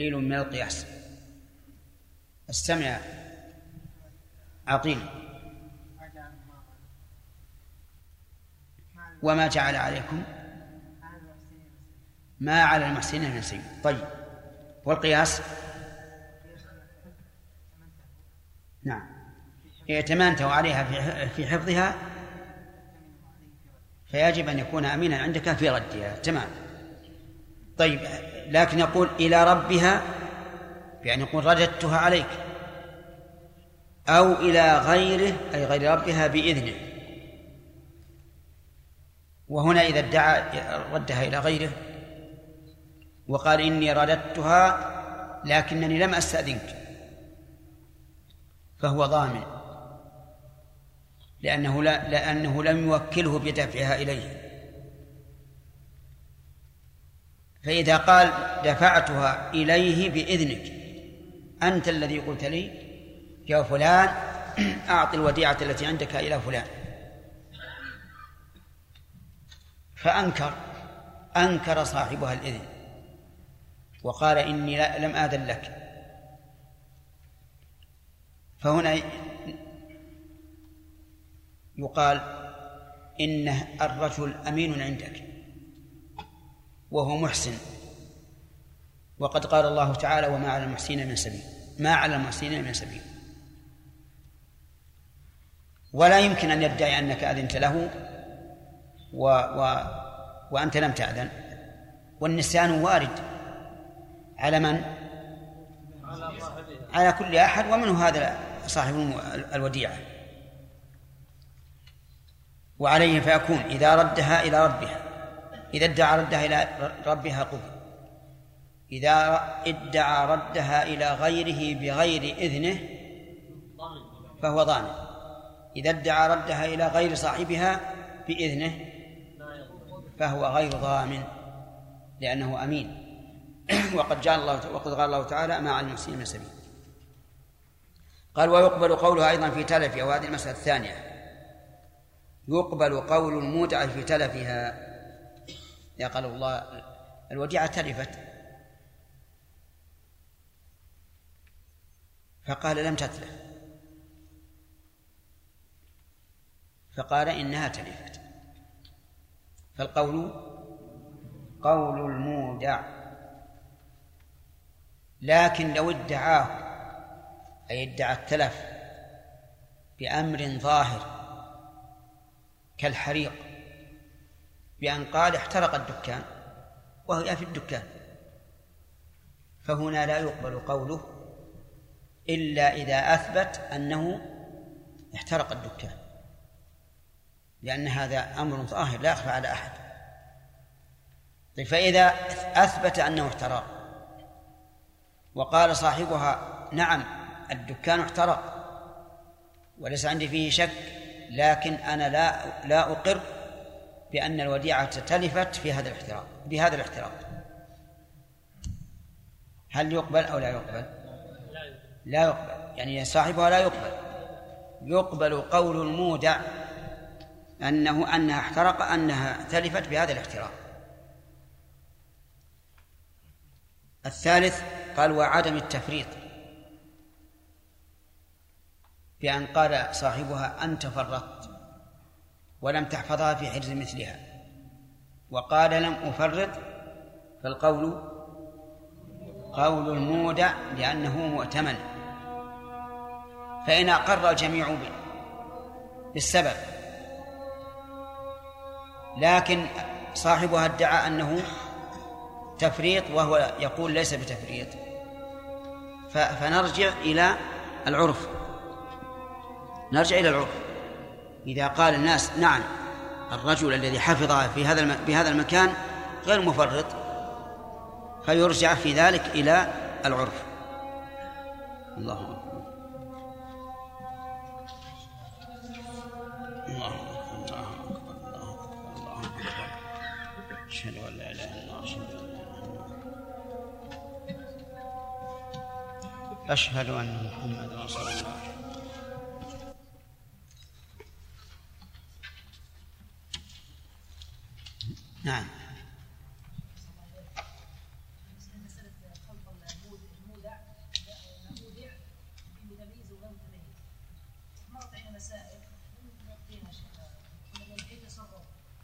تقليل من القياس. استمع. عقيل وما جعل عليكم؟ ما على المحسنين من سبيل طيب. والقياس؟ نعم. ائتمنته عليها في حفظها. فيجب أن يكون أمينا عندك في ردها. تمام. طيب. لكن يقول إلى ربها يعني يقول رددتها عليك. أو إلى غيره أي غير ربها بإذنه. وهنا إذا ادعى ردها إلى غيره. وقال إني رددتها لكنني لم أستأذنك. فهو ضامن. لأنه لا لأنه لم يوكله بدفعها إليه. فإذا قال دفعتها إليه بإذنك أنت الذي قلت لي يا فلان أعط الوديعة التي عندك إلى فلان. فأنكر أنكر صاحبها الإذن وقال إني لم آذن لك. فهنا يقال إن الرجل أمين عندك. وهو محسن. وقد قال الله تعالى وما على المحسنين من سبيل. ما على المحسنين من سبيل. ولا يمكن أن يدعي أنك أذنت له و و وأنت لم تأذن. والنسيان وارد. على من؟ على كل أحد ومنه هذا صاحب الوديعة. وعليه فيكون إذا ردها إلى ربها. إذا ادعى ردها إلى ربها قبل إذا ادعى ردها إلى غيره بغير إذنه فهو ضامن. إذا ادعى ردها إلى غير صاحبها بإذنه فهو غير ضامن لأنه أمين. وقد جاء الله وقد قال الله تعالى ما على المحسنين من سبيل قال ويقبل قولها أيضا في تلفها وهذه المسألة الثانية. يقبل قول المودع في تلفها يا قال الله الوديعة تلفت. فقال لم تتلف. فقال إنها تلفت. فالقول قول المودع. لكن لو ادعاه أي ادعى التلف بأمر ظاهر كالحريق. بأن قال احترق الدكان وهي في الدكان. فهنا لا يقبل قوله إلا إذا أثبت أنه احترق الدكان لأن هذا أمر ظاهر لا يخفى على أحد. طيب فإذا أثبت أنه احترق وقال صاحبها نعم الدكان احترق وليس عندي فيه شك لكن أنا لا لا أقر بأن الوديعة تلفت في هذا الاحتراق بهذا الاحتراق. هل يقبل أو لا يقبل؟ لا يقبل. يعني صاحبها لا يقبل. يقبل قول المودع أنه أنها احترق أنها تلفت بهذا الاحتراق. الثالث قال وعدم التفريط. بأن قال صاحبها أنت فرطت ولم تحفظها في حرز مثلها. وقال لم أفرط فالقول قول المودع لأنه مؤتمن. فإن أقر الجميع بالسبب. لكن صاحبها ادعى أنه تفريط وهو يقول ليس بتفريط. فنرجع إلى العرف. نرجع إلى العرف. إذا قال الناس نعم الرجل الذي حفظها في هذا بهذا المكان غير مفرط فيرجع في ذلك إلى العرف. الله أكبر. الله أكبر الله أكبر الله أكبر. أشهد أن لا إله إلا الله. أشهد أن محمدا رسول الله. نعم.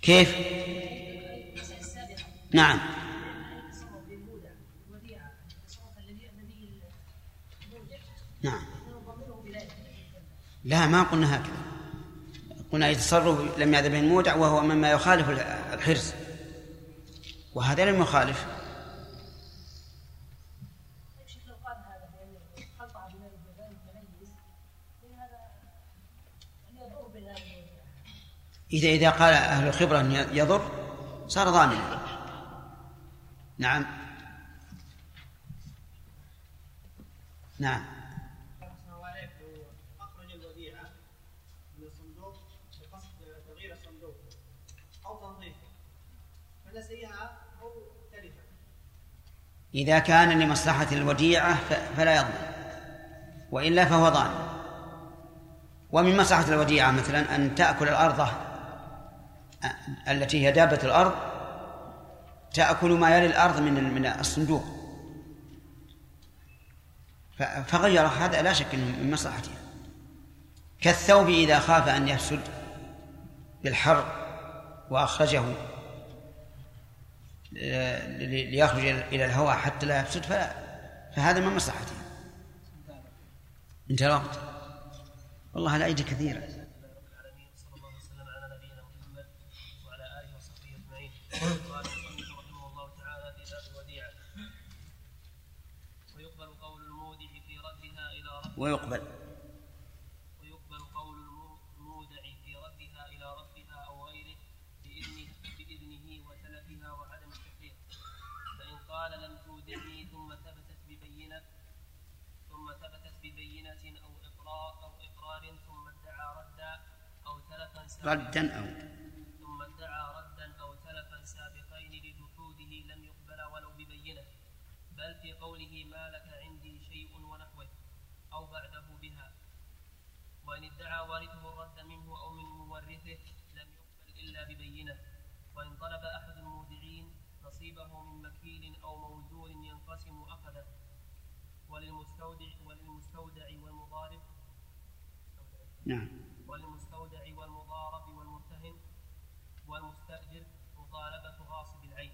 كيف؟ نعم. نعم. لا ما قلنا هكذا. قلنا يتصرف لم يعذب المودع وهو مما يخالف الحرص. وهذا لم يخالف إذا إذا قال أهل الخبرة أن يضر صار ضامنا نعم. نعم. أخرج إذا كان لمصلحة الوديعة فلا يضمن وإلا فهو ضامن ومن مصلحة الوديعة مثلا أن تأكل الأرض التي هي دابة الأرض تأكل ما يلي الأرض من من الصندوق. فغير هذا لا شك من مصلحته. كالثوب إذا خاف أن يفسد بالحر وأخرجه. ليخرج إلى الهواء حتى لا يفسد فهذا من مصلحته. انتهى الوقت. والله الأيدي كثيرة ويقبل ويقبل ردا أو. ثم ادعى ردا أو تلفا سابقين لجحوده لم يقبل ولو ببينة. بل في قوله ما لك عندي شيء ونحوه أو بعده بها. وإن ادعى وارثه الرد منه أو من مورثه لم يقبل إلا ببينة. وإن طلب أحد المودعين نصيبه من مكيل أو موزون ينقسم أخذه. وللمستودع وللمستودع والمضارب. نعم وللمستودع والمضارب والمرتهن والمستأجر مطالبة غاصب العين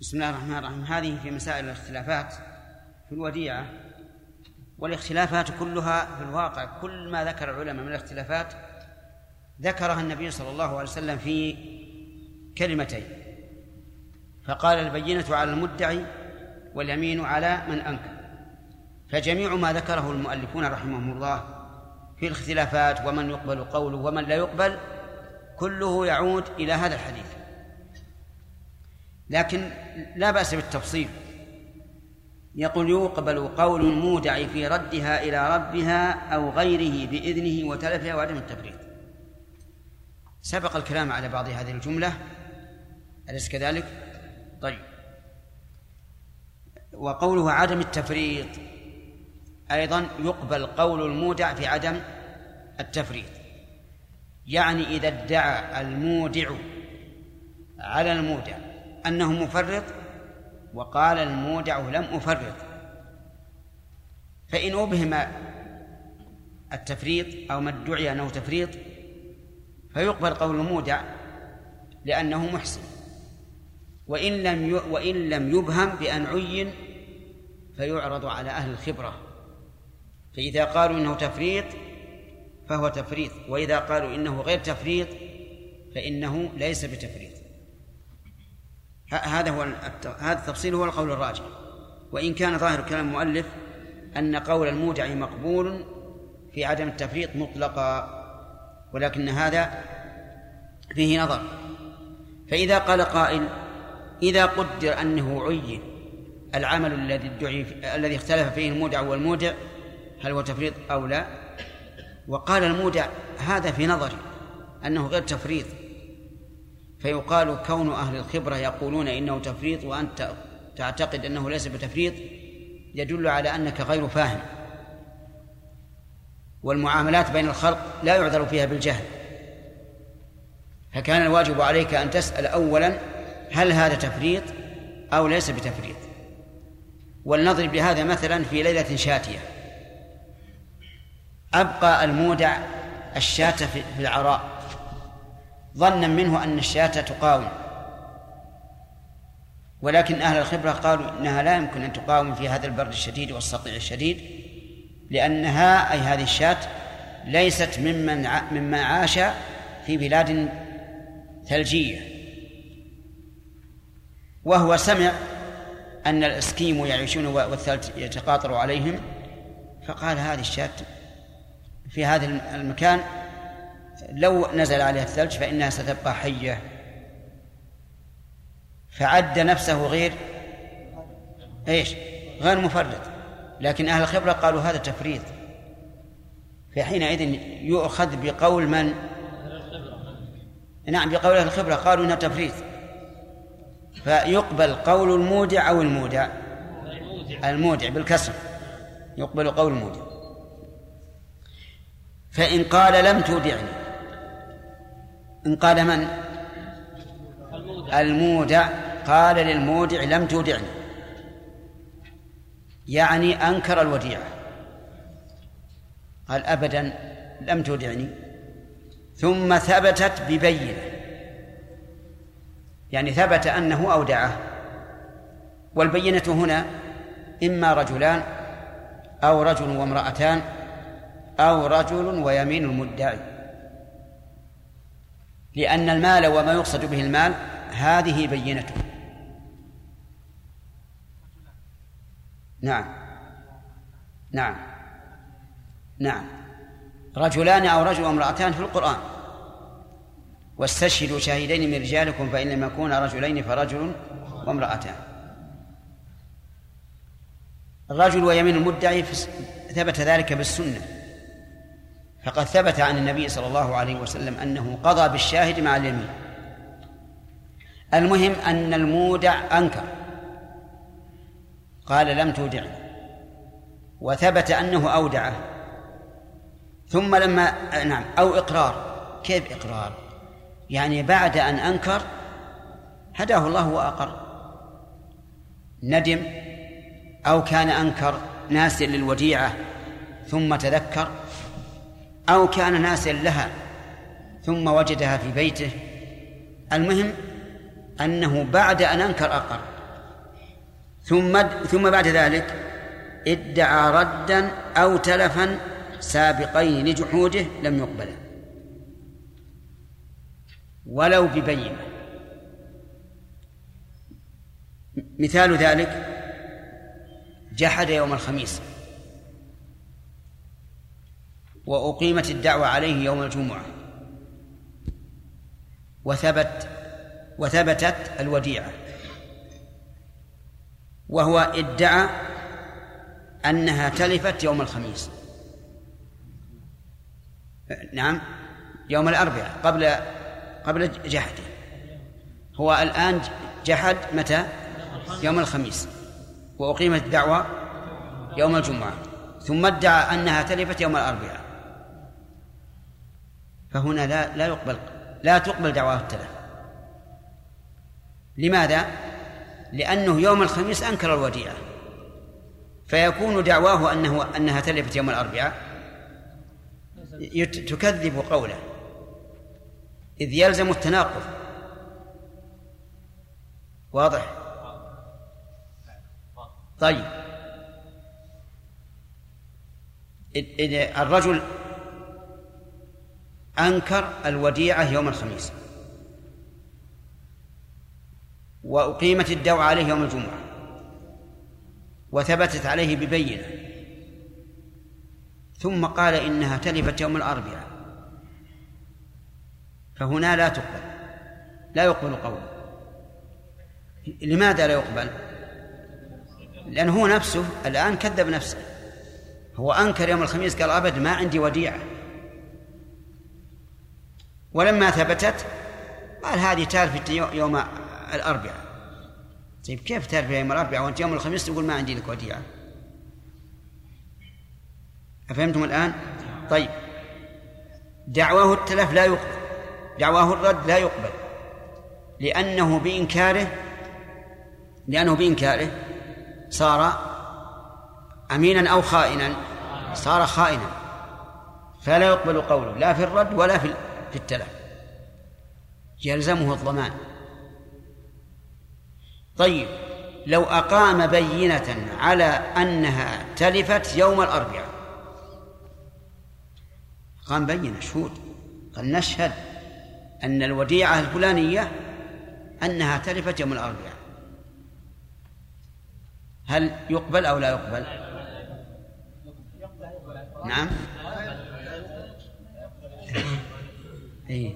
بسم الله الرحمن الرحيم. هذه في مسائل الاختلافات في الوديعة. والاختلافات كلها في الواقع كل ما ذكر العلماء من الاختلافات ذكرها النبي صلى الله عليه وسلم في كلمتين. فقال البينة على المدعي واليمين على من أنكر. فجميع ما ذكره المؤلفون رحمهم الله في الاختلافات ومن يقبل قوله ومن لا يقبل كله يعود إلى هذا الحديث. لكن لا بأس بالتفصيل. يقول يقبل قول المودع في ردها إلى ربها أو غيره بإذنه وتلفها وعدم التفريط سبق الكلام على بعض هذه الجملة. أليس كذلك؟ طيب. وقوله عدم التفريط أيضا يقبل قول المودع في عدم التفريط. يعني إذا ادعى المودع على المودع أنه مفرط وقال المودع لم أفرط. فإن أبهم التفريط أو ما ادعي أنه تفريط فيقبل قول المودع لأنه محسن. وإن لم وإن لم يبهم بأن عين فيعرض على أهل الخبرة. فإذا قالوا إنه تفريط فهو تفريط. وإذا قالوا إنه غير تفريط فإنه ليس بتفريط. هذا هو هذا التفصيل هو القول الراجح. وإن كان ظاهر كلام المؤلف أن قول المودع مقبول في عدم التفريط مطلقا ولكن هذا فيه نظر. فإذا قال قائل إذا قدر أنه عين العمل الذي ادعي الذي اختلف فيه المودع والمودع هل هو تفريط أو لا؟ وقال المودع هذا في نظري أنه غير تفريط فيقال كون أهل الخبرة يقولون إنه تفريط وأنت تعتقد أنه ليس بتفريط يدل على أنك غير فاهم. والمعاملات بين الخلق لا يعذر فيها بالجهل. فكان الواجب عليك أن تسأل أولا هل هذا تفريط أو ليس بتفريط. ولنضرب لهذا مثلا في ليلة شاتية. أبقى المودع الشاة في العراء. ظنا منه أن الشاة تقاوم. ولكن أهل الخبرة قالوا إنها لا يمكن أن تقاوم في هذا البرد الشديد والصقيع الشديد لأنها أي هذه الشاة ليست ممن مما عاش في بلاد ثلجية. وهو سمع أن الإسكيمو يعيشون والثلج يتقاطر عليهم فقال هذه الشاة في هذا المكان لو نزل عليها الثلج فإنها ستبقى حية. فعد نفسه غير إيش؟ غير مفرد لكن أهل الخبرة قالوا هذا تفريط. فحينئذ يؤخذ بقول من؟ نعم بقول أهل الخبرة قالوا إنها تفريط. فيقبل قول المودع أو المودع؟ المودع بالكسر. يقبل قول المودع. فإن قال لم تودعني. إن قال من؟ المودع. قال للمودع لم تودعني. يعني أنكر الوديعة قال أبدا لم تودعني. ثم ثبتت ببينة. يعني ثبت أنه أودعه. والبينة هنا إما رجلان أو رجل وامرأتان أو رجل ويمين المدعي. لأن المال وما يقصد به المال هذه بينته. نعم. نعم. نعم. رجلان أو رجل وامرأتان في القرآن. واستشهدوا شاهدين من رجالكم فإن لم يكونا رجلين فرجل وامرأتان. الرجل ويمين المدعي ثبت ذلك بالسنة. فقد ثبت عن النبي صلى الله عليه وسلم أنه قضى بالشاهد مع اليمين. المهم أن المودع أنكر. قال لم تودعني وثبت أنه أودعه. ثم لما نعم أو إقرار. كيف إقرار؟ يعني بعد أن أنكر هداه الله وأقر. ندم أو كان أنكر ناسيا للوديعة ثم تذكر أو كان ناسيا لها ثم وجدها في بيته. المهم أنه بعد أن أنكر أقر ثم ثم بعد ذلك ادعى ردا أو تلفا سابقين لجحوده لم يقبل ولو ببينة مثال ذلك جحد يوم الخميس. وأقيمت الدعوة عليه يوم الجمعة. وثبت وثبتت الوديعة. وهو ادعى أنها تلفت يوم الخميس. نعم يوم الأربعاء قبل قبل جحده هو الآن جحد متى؟ يوم الخميس. وأقيمت الدعوة يوم الجمعة. ثم ادعى أنها تلفت يوم الأربعاء. فهنا لا لا يقبل لا تقبل دعواه التلف. لماذا؟ لأنه يوم الخميس أنكر الوديعة. فيكون دعواه أنه أنها تلفت يوم الأربعاء. تكذب قوله. إذ يلزم التناقض. واضح؟ طيب. الرجل أنكر الوديعة يوم الخميس. وأقيمت الدعوة عليه يوم الجمعة. وثبتت عليه ببينة. ثم قال إنها تلفت يوم الأربعاء. فهنا لا تقبل. لا يقبل قول. لماذا لا يقبل؟ لأنه هو نفسه الآن كذب نفسه. هو أنكر يوم الخميس قال أبد ما عندي وديعة. ولما ثبتت قال هذه تالفت يوم الأربعاء. طيب كيف تالف يوم الأربعاء؟ وأنت يوم الخميس تقول ما عندي لك وديعة. أفهمتم الآن؟ طيب. دعواه التلف لا يقبل. دعواه الرد لا يقبل. لأنه بإنكاره لأنه بإنكاره صار أمينا أو خائنا. صار خائنا. فلا يقبل قوله. لا في الرد ولا في في التلف يلزمه الضمان. طيب لو أقام بينة على أنها تلفت يوم الأربعاء. قام بينة شهود. قال نشهد أن الوديعة الفلانية أنها تلفت يوم الأربعاء. هل يقبل أو لا يقبل؟ نعم. إيه.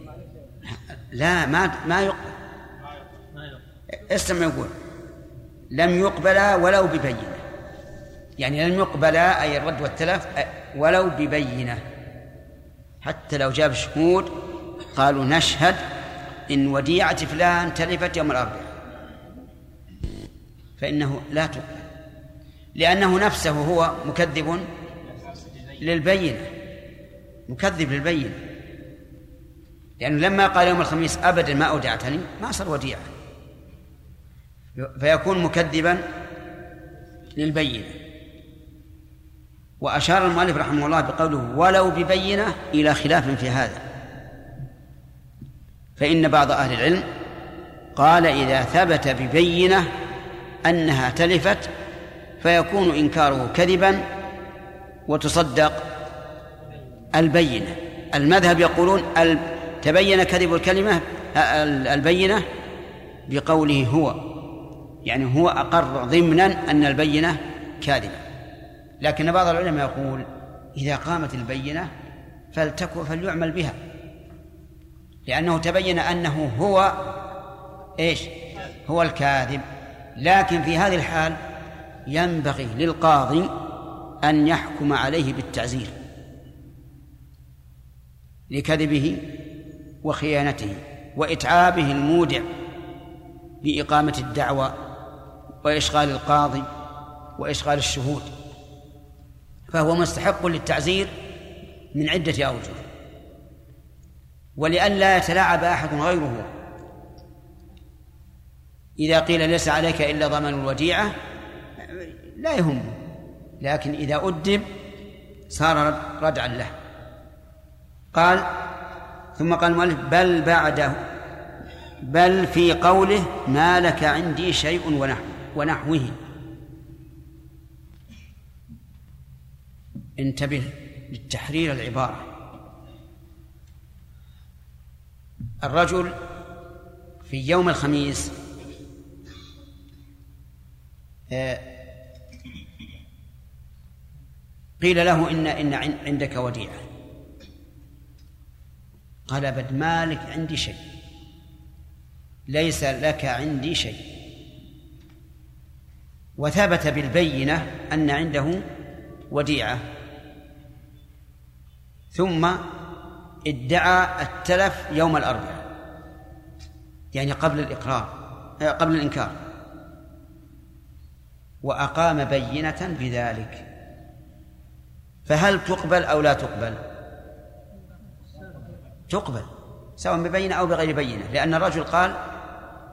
لا ما ما يقبل استمع يقول. لم يقبلا ولو ببينة. يعني لم يقبلا أي الرد والتلف ولو ببينة. حتى لو جاب شهود قالوا نشهد إن وديعة فلان تلفت يوم الأربعاء. فإنه لا تقبل. لأنه نفسه هو مكذب للبينة. مكذب للبينة. لأنه لما قال يوم الخميس أبدا ما أودعتني ما صار وديعة. فيكون مكذبا للبينة. وأشار المؤلف رحمه الله بقوله ولو ببينة إلى خلاف في هذا فإن بعض أهل العلم قال إذا ثبت ببينة أنها تلفت فيكون إنكاره كذبا وتصدق البينة. المذهب يقولون تبين كذب الكلمة البينة بقوله هو. يعني هو أقر ضمنا أن البينة كاذبة. لكن بعض العلماء يقول إذا قامت البينة فلتكن فليعمل بها. لأنه تبين أنه هو إيش؟ هو الكاذب. لكن في هذه الحال ينبغي للقاضي أن يحكم عليه بالتعزير. لكذبه وخيانته وإتعابه المودع بإقامة الدعوى وإشغال القاضي وإشغال الشهود فهو مستحق للتعزير من عدة أوجه. ولئلا يتلاعب أحد غيره. إذا قيل ليس عليك إلا ضمان الوديعة لا يهمه لكن إذا أدب صار ردعا له. قال ثم قال المؤلف بل بعده بل في قوله ما لك عندي شيء ونحو ونحوه. انتبه للتحرير العبارة. الرجل في يوم الخميس آه، قيل له إن إن عندك وديعة. قال أبد مالك عندي شيء. ليس لك عندي شيء. وثبت بالبينة أن عنده وديعة. ثم ادعى التلف يوم الأربعاء. يعني قبل الإقرار آه، قبل الإنكار. وأقام بينة بذلك. فهل تقبل أو لا تقبل؟ تقبل سواء ببينة أو بغير بينة لأن الرجل قال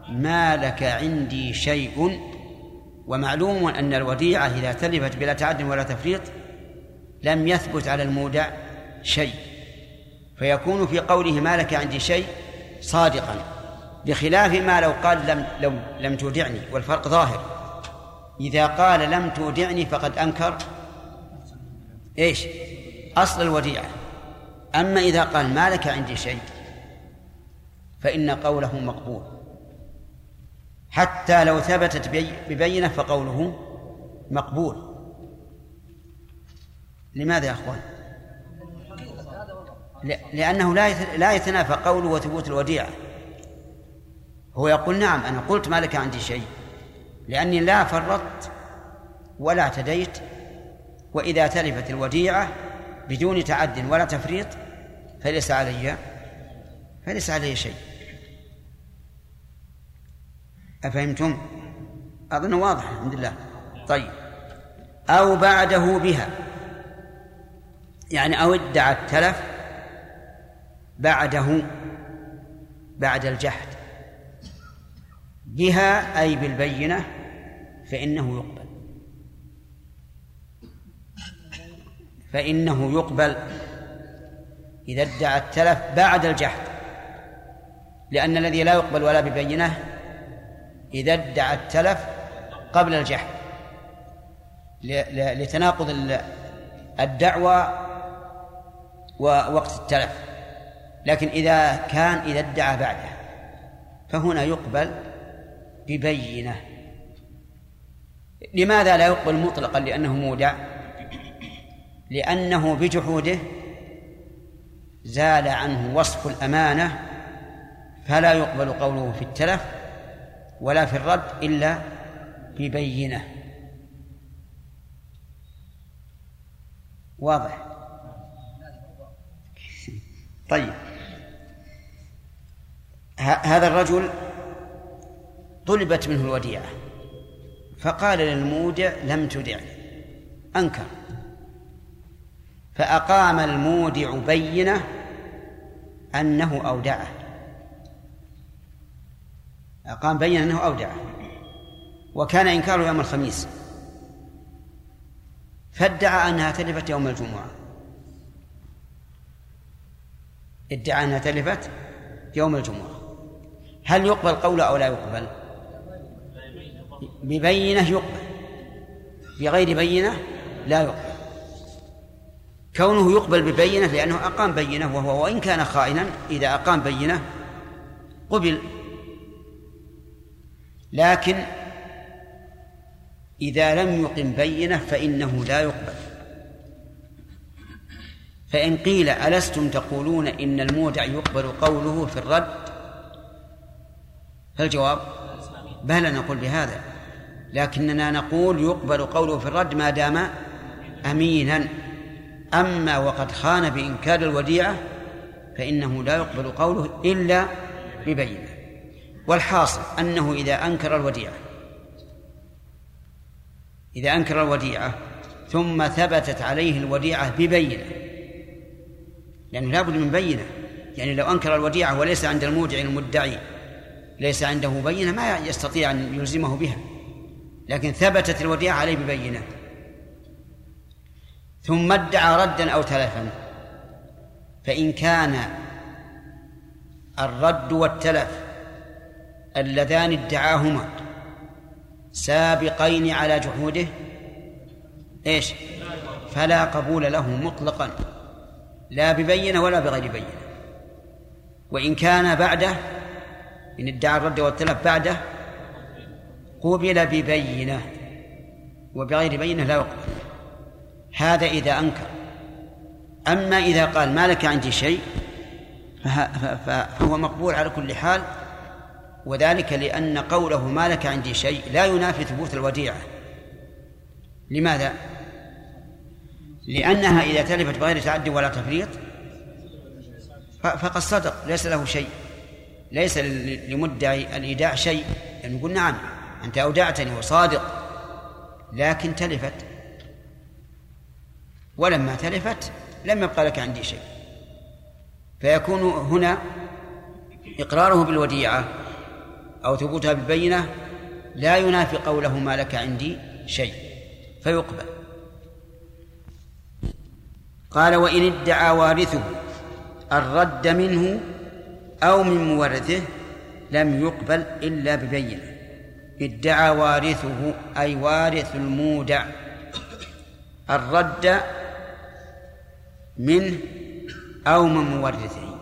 ما لك عندي شيء. ومعلوم أن الوديعة إذا تلفت بلا تعد ولا تفريط لم يثبت على المودع شيء. فيكون في قوله ما لك عندي شيء صادقا بخلاف ما لو قال لم لو لم تودعني والفرق ظاهر. إذا قال لم تودعني فقد أنكر إيش؟ أصل الوديعة. أما إذا قال ما لك عندي شيء فإن قوله مقبول. حتى لو ثبتت ببينة فقوله مقبول. لماذا يا أخوان؟ لأنه لا لا يتنافى قوله وثبوت الوديعة. هو يقول نعم أنا قلت ما لك عندي شيء لأني لا فرطت ولا اعتديت وإذا تلفت الوديعة بدون تعد ولا تفريط فليس علي فليس علي شيء. أفهمتم؟ أظن واضح الحمد لله. طيب. أو بعده بها. يعني أو ادعى التلف بعده بعد الجحد. بها أي بالبينة فإنه يقبل. فإنه يقبل إذا ادعى التلف بعد الجحد لأن الذي لا يقبل ولا ببينة إذا ادعى التلف قبل الجحد. لتناقض الدعوى ووقت التلف. لكن إذا كان إذا ادعى بعده فهنا يقبل ببينة. لماذا لا يقبل مطلقا؟ لأنه مودع. لأنه بجحوده زال عنه وصف الأمانة فلا يقبل قوله في التلف ولا في الرد إلا ببينة. واضح؟ طيب. هذا الرجل طلبت منه الوديعة فقال للمودع لم تدعني أنكر. فأقام المودع بينة أنه أودعه. أقام بينة أنه أودعه. وكان إنكاره يوم الخميس. فادعى أنها تلفت يوم الجمعة. ادعى أنها تلفت يوم الجمعة. هل يقبل قوله أو لا يقبل؟ ببينة يقبل. بغير بينة لا يقبل. كونه يقبل ببينة لأنه أقام بينة وهو وإن كان خائنا إذا أقام بينة قبل. لكن إذا لم يقم بينة فإنه لا يقبل. فإن قيل ألستم تقولون إن المودع يقبل قوله في الرد؟ فالجواب بلى نقول بهذا. لكننا نقول يقبل قوله في الرد ما دام أمينا. أما وقد خان بإنكار الوديعة فإنه لا يقبل قوله إلا ببينة. والحاصل أنه إذا أنكر الوديعة إذا أنكر الوديعة ثم ثبتت عليه الوديعة ببينة لأنه لا بد من بينة. يعني لو أنكر الوديعة وليس عند المودع المدعي ليس عنده بينة ما يستطيع أن يلزمه بها لكن ثبتت الوديعة عليه ببينة. ثم ادعى ردا أو تلفا. فإن كان الرد والتلف اللذان ادعاهما سابقين على جحوده إيش؟ فلا قبول له مطلقا. لا ببينه ولا بغير بينه وإن كان بعده إن ادعى الرد والتلف بعده قبل ببينة. وبغير بينة لا يقبل. هذا إذا أنكر. أما إذا قال ما لك عندي شيء فهو مقبول على كل حال وذلك لأن قوله ما لك عندي شيء لا ينافي ثبوت الوديعة. لماذا؟ لأنها إذا تلفت بغير تعد ولا تفريط فقد صدق ليس له شيء. ليس لمدعي الإيداع شيء. يعني يقول نعم أنت أودعتني وصادق لكن تلفت. ولما تلفت لم يبقى لك عندي شيء. فيكون هنا إقراره بالوديعة أو ثبوتها بالبينة لا ينافي قوله ما لك عندي شيء فيقبل. قال وإن ادعى وارثه الرد منه أو من مورثه لم يقبل إلا ببينة. ادعى وارثه أي وارث المودع. الرد منه أو من مورثه.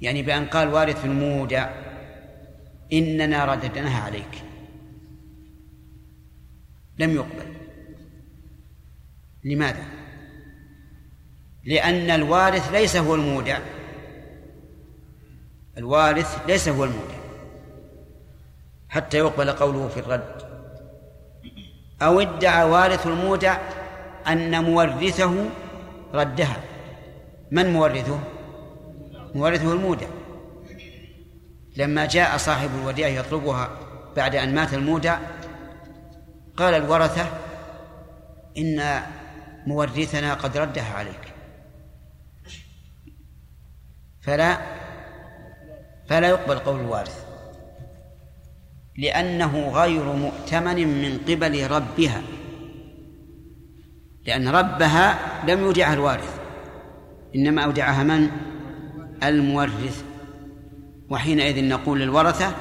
يعني بأن قال وارث المودع إننا رددناها عليك. لم يقبل. لماذا؟ لأن الوارث ليس هو المودع. الوارث ليس هو المودع. حتى يقبل قوله في الرد. أو ادعى وارث المودع أن مورثه ردها. من مورثه؟ مورثه المودع لما جاء صاحب الوديعة يطلبها بعد أن مات المودع قال الورثة إن مورثنا قد ردها عليك. فلا فلا يقبل قول الوارث. لأنه غير مؤتمن من قبل ربها. لأن ربها لم يودعها الوارث. إنما أودعها من؟ المورث. وحينئذ نقول للورثة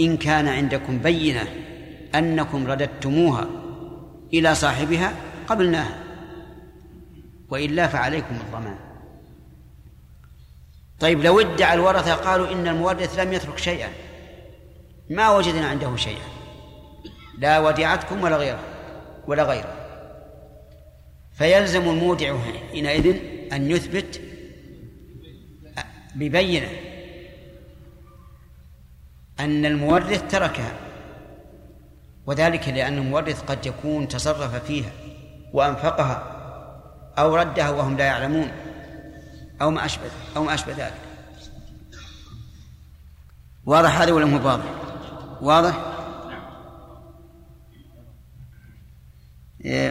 إن كان عندكم بينة أنكم رددتموها إلى صاحبها قبلناها. وإلا فعليكم الضمان. طيب لو ادعى الورثة قالوا إن المورث لم يترك شيئا ما وجدنا عنده شيئا. لا وديعتكم ولا غيره ولا غيره. فيلزم المودع حينئذ أن يثبت ببينة أن المورث تركها وذلك لأن المورث قد يكون تصرف فيها وأنفقها أو ردها وهم لا يعلمون أو ما أشبه أو ما أشبه ذلك واضح هذا ولا مو واضح؟ واضح؟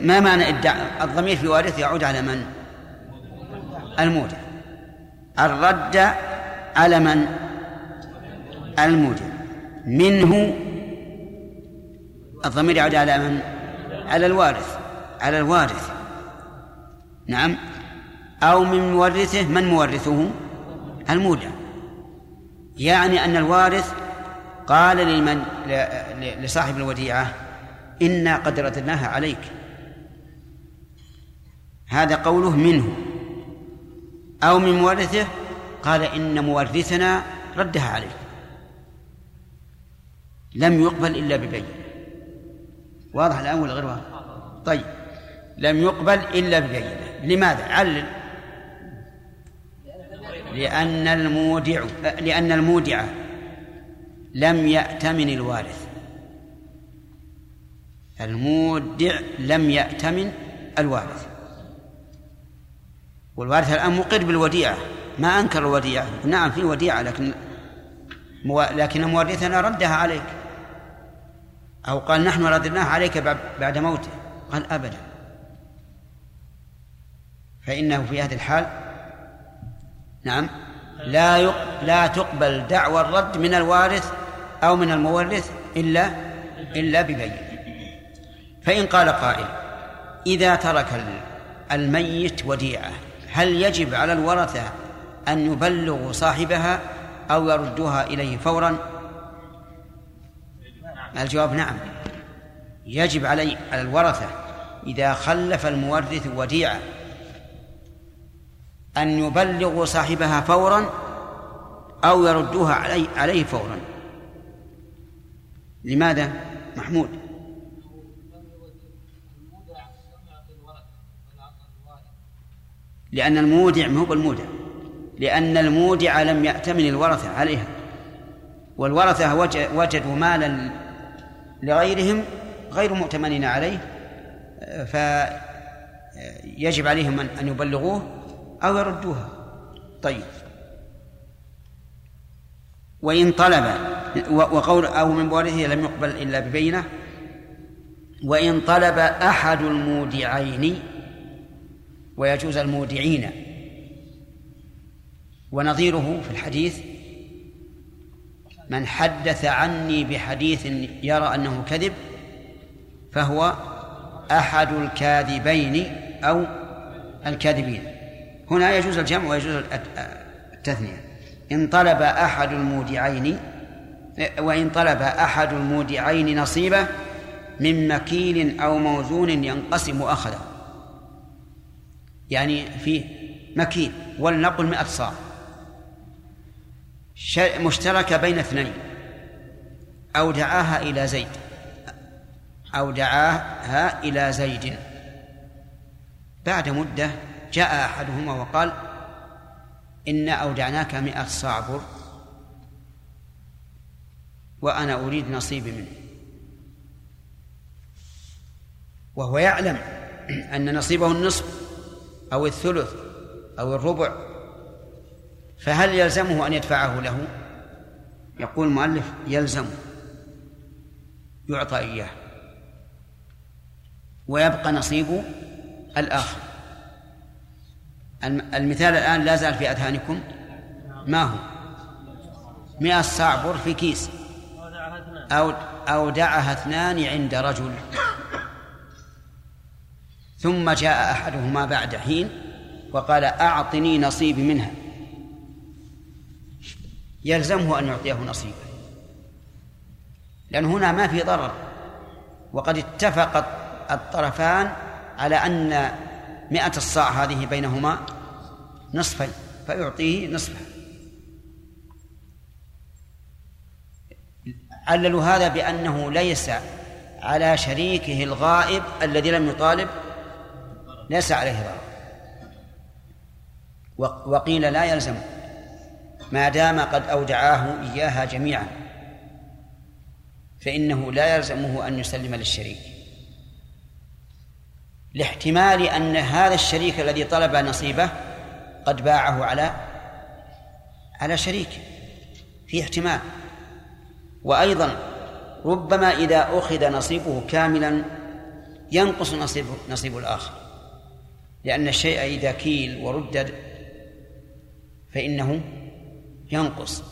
ما معنى إدعاء؟ الضمير في وارث يعود على من؟ المودع الرد على من؟ المودع منه الضمير يعود على من؟ على الوارث. على الوارث. نعم. أو من مورثه من مورثه؟ المودع يعني أن الوارث قال لمن؟ لصاحب الوديعة إنا قد رددناها عليك. هذا قوله منه. أو من مورثه قال إن مورثنا ردها عليك. لم يقبل إلا ببين. واضح الآن ولا غير واضح؟ طيب. لم يقبل إلا ببينة لماذا؟ علل. لأن المودع لأن المودع لم يأتمن الوارث. المودع لم يأتمن الوارث. والوارث الآن مقر بالوديعة. ما أنكر الوديعة. نعم في وديعة لكن مو... لكن مورثنا ردها عليك. أو قال نحن رددناها عليك بعد موته. قال أبدا. فإنه في هذه الحال نعم لا يق... لا تقبل دعوى الرد من الوارث أو من المورث إلا إلا ببين فإن قال قائل إذا ترك الميت وديعة هل يجب على الورثة أن يبلغوا صاحبها أو يردوها إليه فورا؟ الجواب نعم. يجب علي على الورثة إذا خلف المورث وديعة أن يبلغوا صاحبها فورا أو يردوها علي عليه فورا. لماذا؟ محمود. لأن المودع ما هو بالمودع. لأن المودع لم يأتمن الورثة عليها. والورثة وجدوا مالا لغيرهم غير مؤتمنين عليه فيجب عليهم أن يبلغوه أو يردوها. طيب. وإن طلب وقول أو من بورثه لم يقبل إلا ببينة. وإن طلب أحد المودعين ويجوز المودعين. ونظيره في الحديث من حدث عني بحديث يرى أنه كذب فهو أحد الكاذبين أو الكاذبين. هنا يجوز الجمع ويجوز التثنية. إن طلب أحد المودعين وإن طلب أحد المودعين نصيبه من مكيل أو موزون ينقسم أخذه. يعني فيه مكيل ولنقل مئة صاع. مشتركة بين اثنين. أو دعاها إلى زيد. أو دعاها إلى زيد. بعد مدة جاء أحدهما وقال إنا أودعناك مئة صاع بر. وأنا أريد نصيبي منه. وهو يعلم أن نصيبه النصف أو الثلث أو الربع فهل يلزمه أن يدفعه له؟ يقول المؤلف يلزمه يعطى إياه. ويبقى نصيب الآخر. المثال الآن لا زال في أذهانكم. ما هو؟ مئة صاع بر في كيس. أو أودعها اثنان عند رجل. ثم جاء أحدهما بعد حين وقال أعطني نصيبي منها. يلزمه أن يعطيه نصيبه. لأن هنا ما في ضرر. وقد اتفق الطرفان على أن مئة الصاع هذه بينهما نصفين فيعطيه نصفه عللوا هذا بأنه ليس على شريكه الغائب الذي لم يطالب ليس عليه ضرر. وقيل لا يلزم. ما دام قد أودعاه إياها جميعا. فإنه لا يلزمه أن يسلم للشريك. لاحتمال أن هذا الشريك الذي طلب نصيبه قد باعه على على شريك. في احتمال. وأيضا ربما إذا أخذ نصيبه كاملا ينقص نصيب نصيب الآخر. لأن الشيء إذا كيل وردد فإنه ينقص.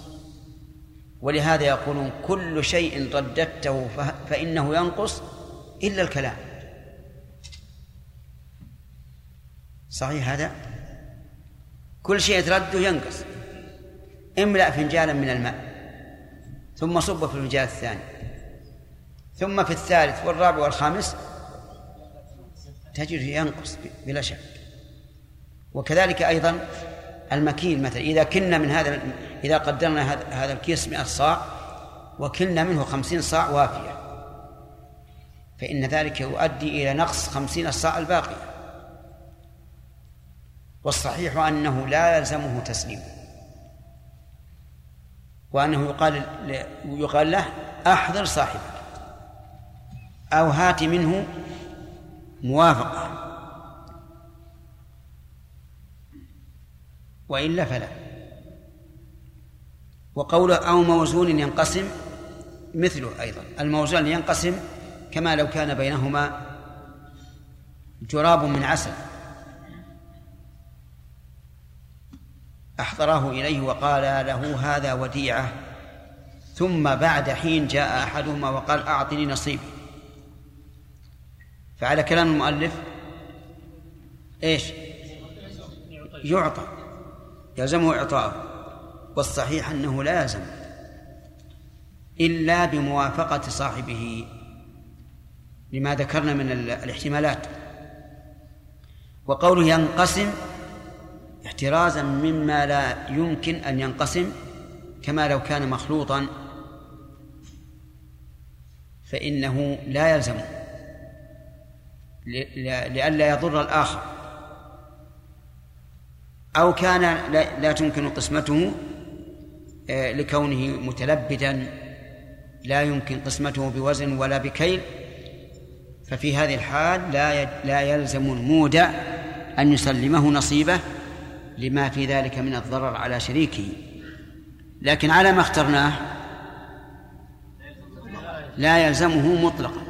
ولهذا يقولون كل شيء رددته فإنه ينقص إلا الكلام. صحيح هذا؟ كل شيء ترده ينقص. املأ فنجانا من الماء ثم صب في الفنجان الثاني ثم في الثالث والرابع والخامس تجد ينقص بلا شك. وكذلك أيضا المكيل مثلا إذا كنا من هذا إذا قدرنا هذا الكيس 100 صاع وكلنا منه خمسين صاع وافية. فإن ذلك يؤدي إلى نقص خمسين الصاع الباقية والصحيح أنه لا يلزمه تسليمه وأنه يقال يقال له أحضر صاحبك. أو هات منه موافقة. وإلا فلا. وقوله أو موزون ينقسم مثله أيضا. الموزون ينقسم كما لو كان بينهما جراب من عسل. أحضره إليه وقال له هذا وديعة. ثم بعد حين جاء أحدهما وقال أعطني نصيبي. فعلى كلام المؤلف إيش؟ يعطى. يلزمه إعطاؤه. والصحيح أنه لا يلزم. إلا بموافقة صاحبه. لما ذكرنا من الاحتمالات. وقوله ينقسم احترازا مما لا يمكن أن ينقسم كما لو كان مخلوطا فإنه لا يلزم لئلا يضر الآخر. أو كان لا تمكن قسمته آه، لكونه متلبدا لا يمكن قسمته بوزن ولا بكيل ففي هذه الحال لا لا يلزم المودع أن يسلمه نصيبه لما في ذلك من الضرر على شريكه. لكن على ما اخترناه لا يلزمه مطلقا.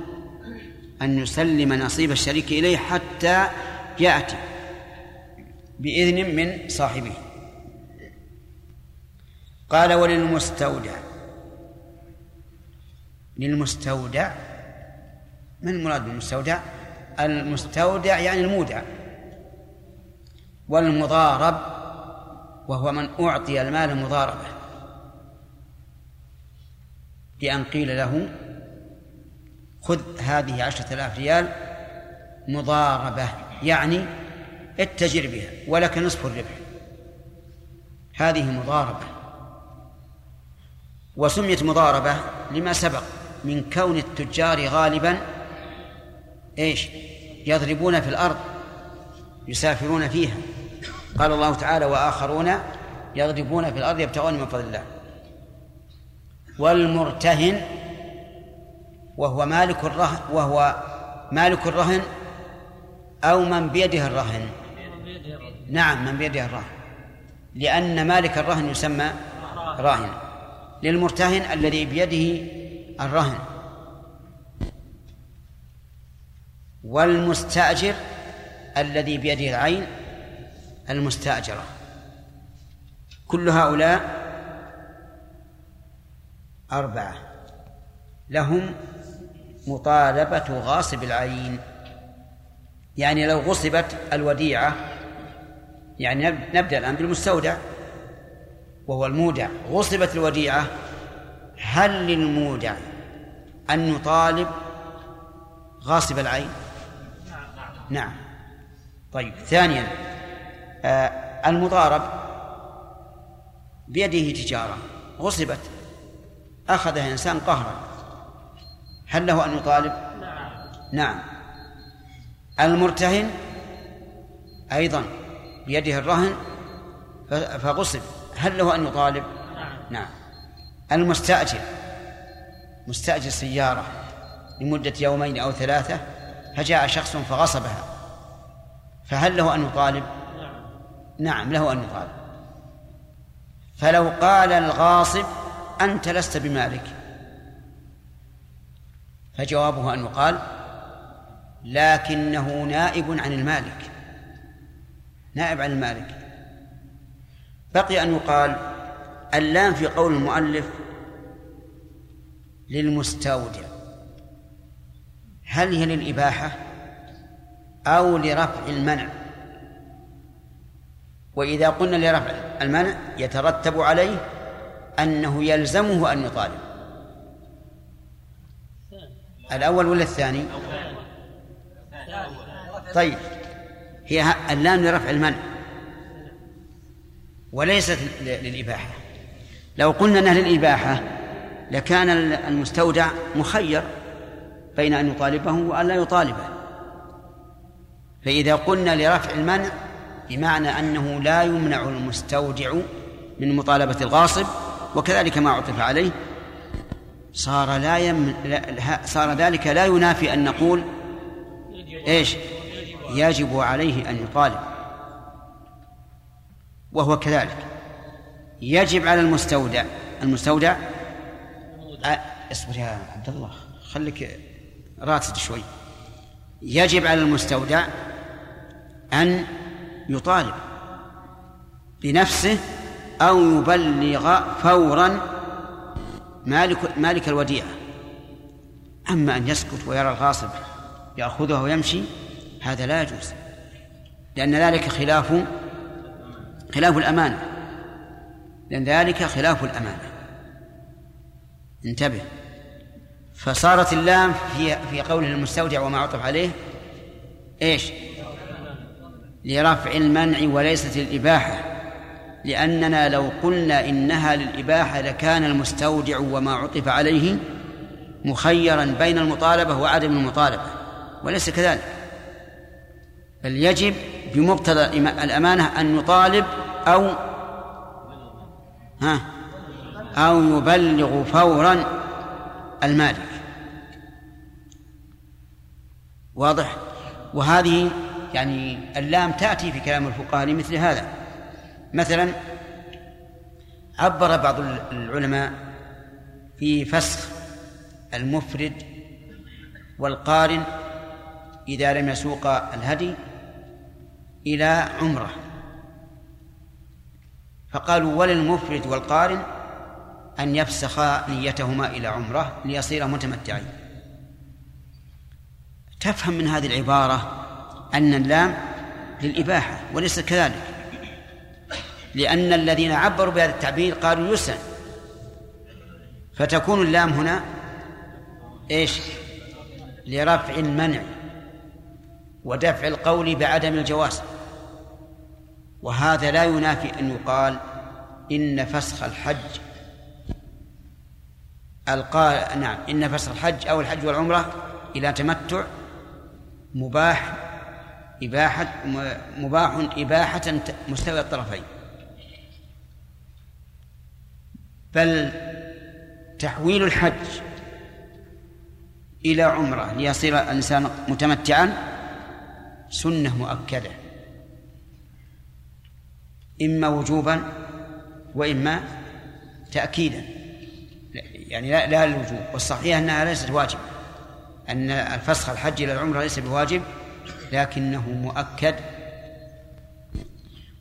أن يسلم نصيب الشريك إليه حتى يأتي بإذن من صاحبه. قال وللمستودع. للمستودع من المراد بالمستودع؟ المستودع يعني المودع. والمضارب وهو من أعطي المال مضاربة. بأن قيل له خذ هذه عشرة آلاف ريال مضاربة يعني اتجر بها ولك نصف الربح. هذه مضاربة. وسميت مضاربة لما سبق من كون التجار غالبا إيش؟ يضربون في الأرض يسافرون فيها. قال الله تعالى وآخرون يضربون في الأرض يبتغون من فضل الله. والمرتهن وهو مالك الرهن وهو مالك الرهن أو من بيده الرهن. نعم من بيده الرهن. لأن مالك الرهن يسمى راهن. للمرتهن الذي بيده الرهن. والمستأجر الذي بيده العين المستأجرة. كل هؤلاء أربعة. لهم مطالبة غاصب العين. يعني لو غصبت الوديعة يعني نبدأ الآن بالمستودع وهو المودع. غصبت الوديعة هل للمودع أن يطالب غاصب العين؟ نعم. طيب ثانيا آه المضارب بيده تجارة. غصبت أخذها إنسان قهرا. هل له أن يطالب؟ نعم. المرتهن أيضا بيده الرهن فغصب. هل له أن يطالب؟ نعم. المستأجر. مستأجر سيارة لمدة يومين أو ثلاثة فجاء شخص فغصبها. فهل له أن يطالب؟ نعم له أن يطالب. فلو قال الغاصب أنت لست بمالك. فجوابه أن يقال لكنه نائب عن المالك. نائب عن المالك. بقي أن يقال اللام في قول المؤلف للمستودع. هل هي للإباحة أو لرفع المنع؟ وإذا قلنا لرفع المنع يترتب عليه أنه يلزمه أن يطالب. الأول ولا الثاني؟ طيب هي اللام لرفع المنع وليست للإباحة. لو قلنا أنها للإباحة لكان المستودع مخير بين أن يطالبه وأن لا يطالبه. فإذا قلنا لرفع المنع بمعنى أنه لا يمنع المستودع من مطالبة الغاصب وكذلك ما عطف عليه صار لا يم... صار ذلك لا ينافي أن نقول إيش؟ يجب عليه أن يطالب. وهو كذلك. يجب على المستودع. المستودع اصبر يا عبد الله. خليك راتد شوي. يجب على المستودع أن يطالب بنفسه أو يبلغ فورا مالك مالك الوديعة. أما أن يسكت ويرى الغاصب يأخذها ويمشي هذا لا يجوز. لأن ذلك خلاف خلاف الأمانة. لأن ذلك خلاف الأمانة. انتبه. فصارت اللام في في قوله المستودع وما عطف عليه إيش؟ لرفع المنع وليست للإباحة لأننا لو قلنا إنها للإباحة لكان المستودع وما عطف عليه مخيرا بين المطالبة وعدم المطالبة وليس كذلك. بل يجب بمقتضى الأمانة أن يطالب أو ها أو يبلغ فورا المالك واضح؟ وهذه يعني اللام تأتي في كلام الفقهاء لمثل هذا. مثلا عبر بعض العلماء في فسخ المفرد والقارن إذا لم يسوق الهدي إلى عمرة. فقالوا وللمفرد والقارن أن يفسخا نيتهما إلى عمرة ليصيرا متمتعين. تفهم من هذه العبارة أن اللام للإباحة وليس كذلك. لأن الذين عبروا بهذا التعبير قالوا يسن فتكون اللام هنا إيش؟ لرفع المنع ودفع القول بعدم الجواز. وهذا لا ينافي أن يقال إن فسخ الحج القال نعم إن فسخ الحج أو الحج والعمرة إلى تمتع مباح إباحة مباح إباحة مستوى الطرفين. بل تحويل الحج إلى عمرة ليصير الإنسان متمتعا سنة مؤكدة. إما وجوبا وإما تأكيدا. يعني لا, لا للوجوب والصحيح أنها ليست واجب أن الفسخ الحج إلى العمرة ليس بواجب لكنه مؤكد.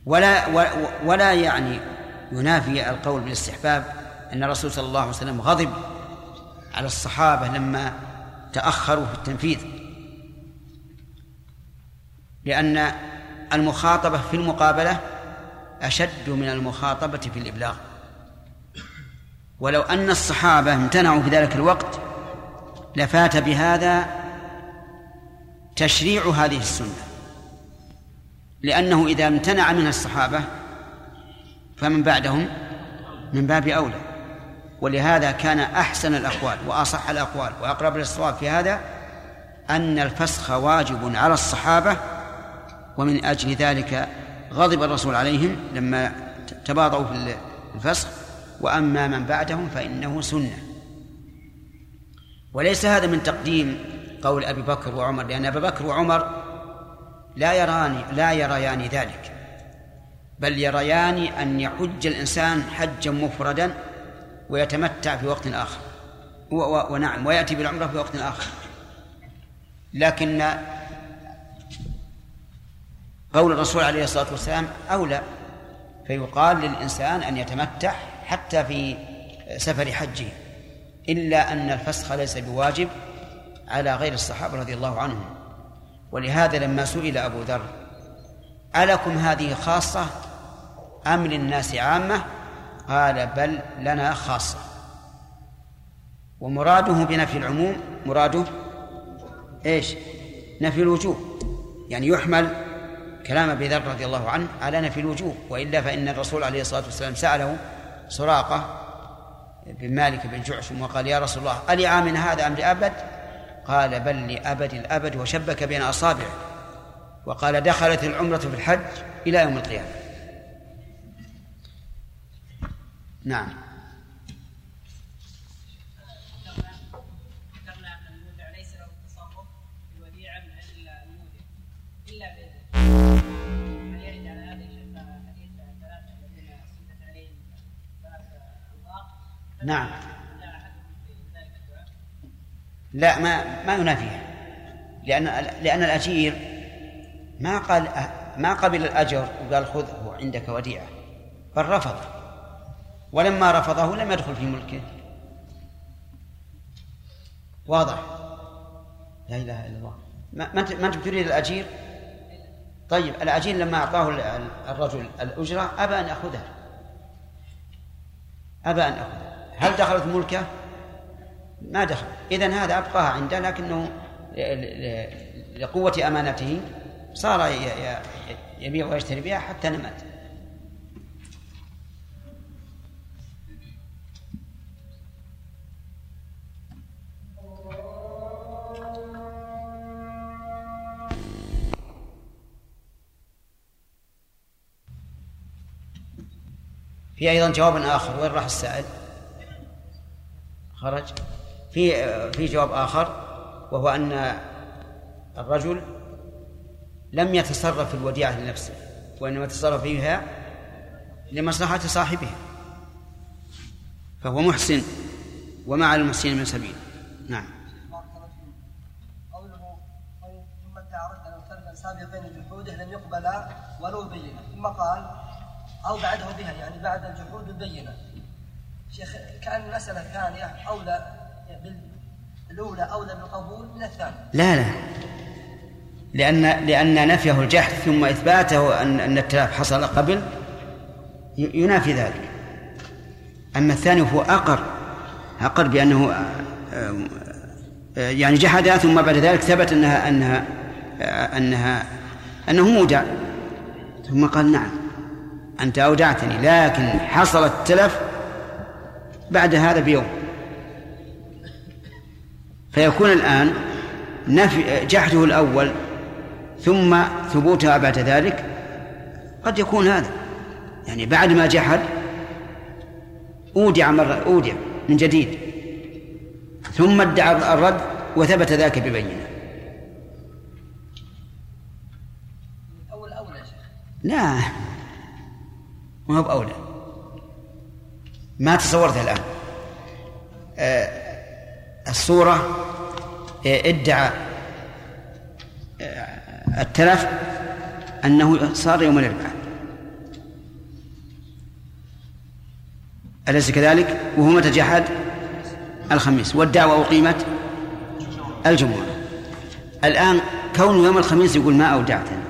ولا ولا يعني ينافي القول بالاستحباب أن الرسول صلى الله عليه وسلم غضب على الصحابة لما تأخروا في التنفيذ. لأن المخاطبة في المقابلة أشد من المخاطبة في الإبلاغ. ولو أن الصحابة امتنعوا في ذلك الوقت لفات بهذا تشريع هذه السنة. لأنه إذا امتنع منها الصحابة فمن بعدهم من باب أولى. ولهذا كان أحسن الأقوال وأصح الأقوال وأقرب للصواب في هذا أن الفسخ واجب على الصحابة ومن أجل ذلك غضب الرسول عليهم لما تباضوا في الفسخ وأما من بعدهم فإنه سنة. وليس هذا من تقديم قول أبي بكر وعمر لأن أبا بكر وعمر لا يراني لا يريان ذلك بل يريان أن يحج الإنسان حجا مفردا ويتمتع في وقت آخر. ونعم. ويأتي بالعمرة في وقت آخر. لكن قول الرسول عليه الصلاة والسلام أولى. فيقال للإنسان أن يتمتع حتى في سفر حجه إلا أن الفسخ ليس بواجب على غير الصحابة رضي الله عنهم. ولهذا لما سئل أبو ذر ألكم هذه خاصة أم للناس عامة؟ قال بل لنا خاصة ومراده بنفي العموم مراده إيش؟ نفي الوجوب يعني يحمل كلام أبي ذر رضي الله عنه على نفي الوجوب وإلا فإن الرسول عليه الصلاة والسلام سأله سراقة بن مالك بن جعشم وقال يا رسول الله ألي عام هذا أم لأبد؟ قال بل لأبد الأبد وشبك بين أصابعه وقال دخلت العمرة في الحج إلى يوم القيامة نعم. نعم. لا ما ما ينافيها لأن لأن الأجير ما قال ما قبل الأجر وقال خذه عندك وديعة. بل رفض. ولما رفضه لم يدخل في ملكه. واضح؟ لا إله إلا الله. ما أنت ما أنت تريد الأجير؟ طيب الأجير لما أعطاه الرجل الأجرة أبى أن يأخذها أبى أن يأخذها هل دخلت ملكه؟ ما دخل. إذا هذا أبقاها عنده لكنه لقوة أمانته صار يبيع ويشتري بها حتى نمت. في أيضا جواب آخر. وين راح السائل؟ خرج. في في جواب آخر وهو أن الرجل لم يتصرف في الوديعة لنفسه وإنما تصرف فيها لمصلحة صاحبها فهو محسن وما على المحسنين من سبيل. نعم. ادعى سابقين جحوده لم يقبل ولو بينه. ثم قال أو بعده بها يعني بعد الجحود البينة. شيخ كأن المسألة الثانية أولى الأولى أولى بالقبول من الثانية لا لا. لأن لأن نفيه الجحد ثم إثباته أن أن التلاف حصل قبل ينافي ذلك. أما الثاني فهو أقر أقر بأنه آه، آه، يعني جحدها ثم بعد ذلك ثبت أنها أنها آه، أنها أنه مودع ثم قال نعم. أنت أودعتني لكن حصل التلف بعد هذا بيوم. فيكون الآن نفي جحده الأول ثم ثبوتها بعد ذلك قد يكون هذا. يعني بعد ما جحد أودع مرة أودع من جديد. ثم ادعى الرد وثبت ذاك ببينة. لا. ما هو بأولى؟ ما تصورتها الآن. آه، الصورة آه، ادعى آه، التلف أنه صار يوم الأربعاء. أليس كذلك؟ وهو متى جحد؟ الخميس. والدعوة أقيمت الجمعة. الآن كون يوم الخميس يقول ما أودعتني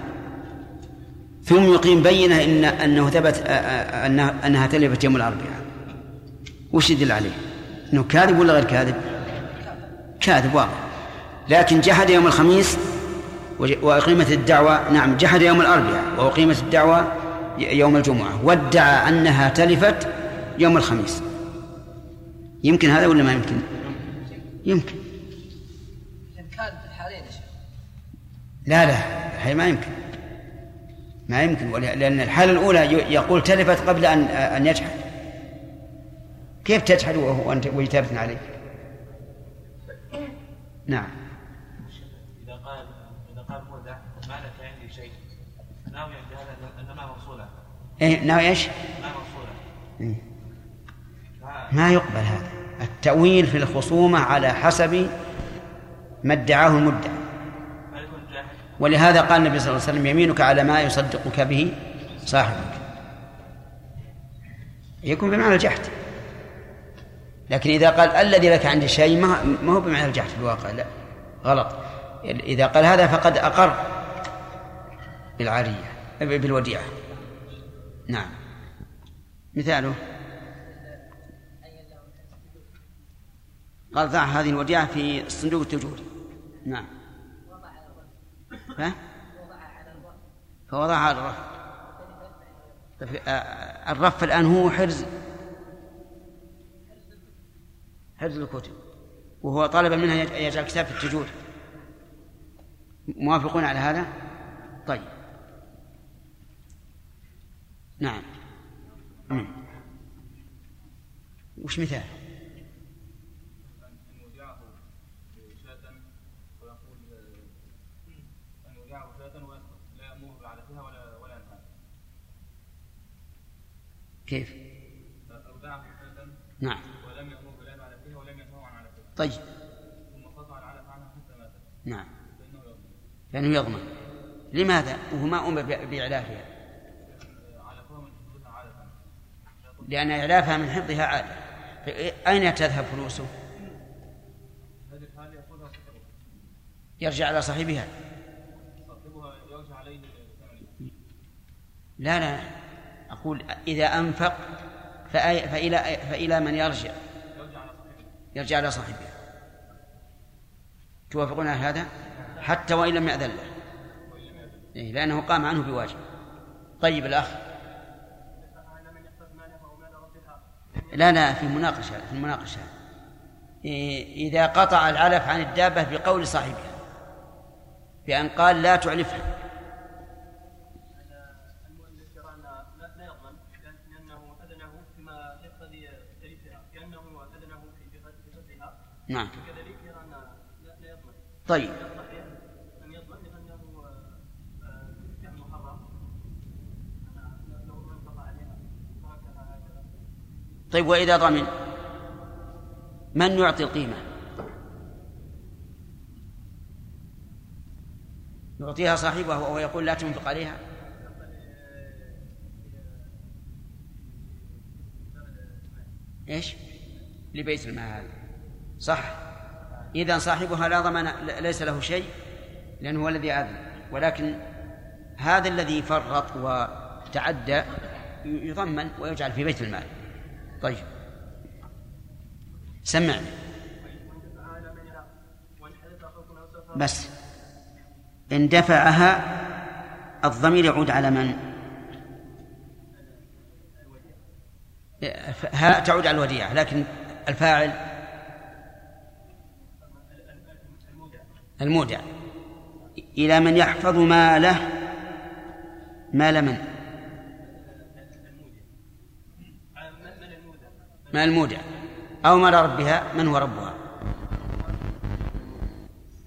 ثم يقيم بينة إن أنه ثبت أنها تلفت يوم الأربعاء. وش يدل عليه؟ إنه كاذب ولا غير كاذب؟ كاذب واضح. لكن جحد يوم الخميس وأقيمت الدعوة نعم جحد يوم الأربعاء وأقيمت الدعوة يوم الجمعة وادعى أنها تلفت يوم الخميس. يمكن هذا ولا ما يمكن؟ يمكن. لا لا هي ما يمكن. ما يمكن. لأن الحالة الأولى يقول تلفت قبل أن أن يجحد. كيف تجحد وأنت ويتابث عليك؟ نعم. إذا قال إذا قال مودع ما لك عندي شيء؟ ناوي بهذا أن ما موصولة إيه ناوي إيش؟ ما موصولة إيه. ما يقبل هذا. التأويل في الخصومة على حسب ما ادعاه المدعي ولهذا قال النبي صلى الله عليه وسلم يمينك على ما يصدقك به صاحبك. يكون بمعنى الجحد. لكن إذا قال الذي لك عندي شيء ما هو بمعنى الجحد في الواقع لا غلط. إذا قال هذا فقد أقر بالعارية بالوديعة. نعم. مثاله. قال ضع هذه الوديعة في صندوق التجور. نعم. ها؟ فوضعها على الرف. طيب، آه، الرف الآن هو حرز حفظ الكتب وهو طالب منها يجعل كتاب في التجور موافقون على هذا؟ طيب. نعم. وش مثال؟ كيف؟ نعم. طيب. ثم قطع العلف عنها حتى ماتت نعم. لأنه يضمن. لماذا؟ وهو ما أمر بإعلافها. لأن إعلافها من حفظها عادة. أين تذهب فلوسه؟ يرجع على صاحبها. لا لا. أقول إذا أنفق فإلى فإلى من يرجع؟ يرجع على صاحبها توافقون على هذا؟ حتى وإن لم يأذن له. إيه لأنه قام عنه بواجب. طيب الأخ. لا لا في مناقشة في المناقشة إيه إذا قطع العلف عن الدابة بقول صاحبها بأن قال لا تعلفها. نعم طيب طيب وإذا ضمن من يعطي القيمة يعطيها صاحبه وهو يقول لا تنفق عليها إيش لبيت المال صح. إذا صاحبها لا ضمان ليس له شيء لأنه هو الذي أذن. ولكن هذا الذي فرط وتعدى يضمن ويجعل في بيت المال. طيب. سمعني. بس. إن دفعها الضمير يعود على من؟ ها تعود على الوديعة لكن الفاعل المودع إلى من يحفظ ماله مال من؟ مال المودع أو مال ربها من هو ربها؟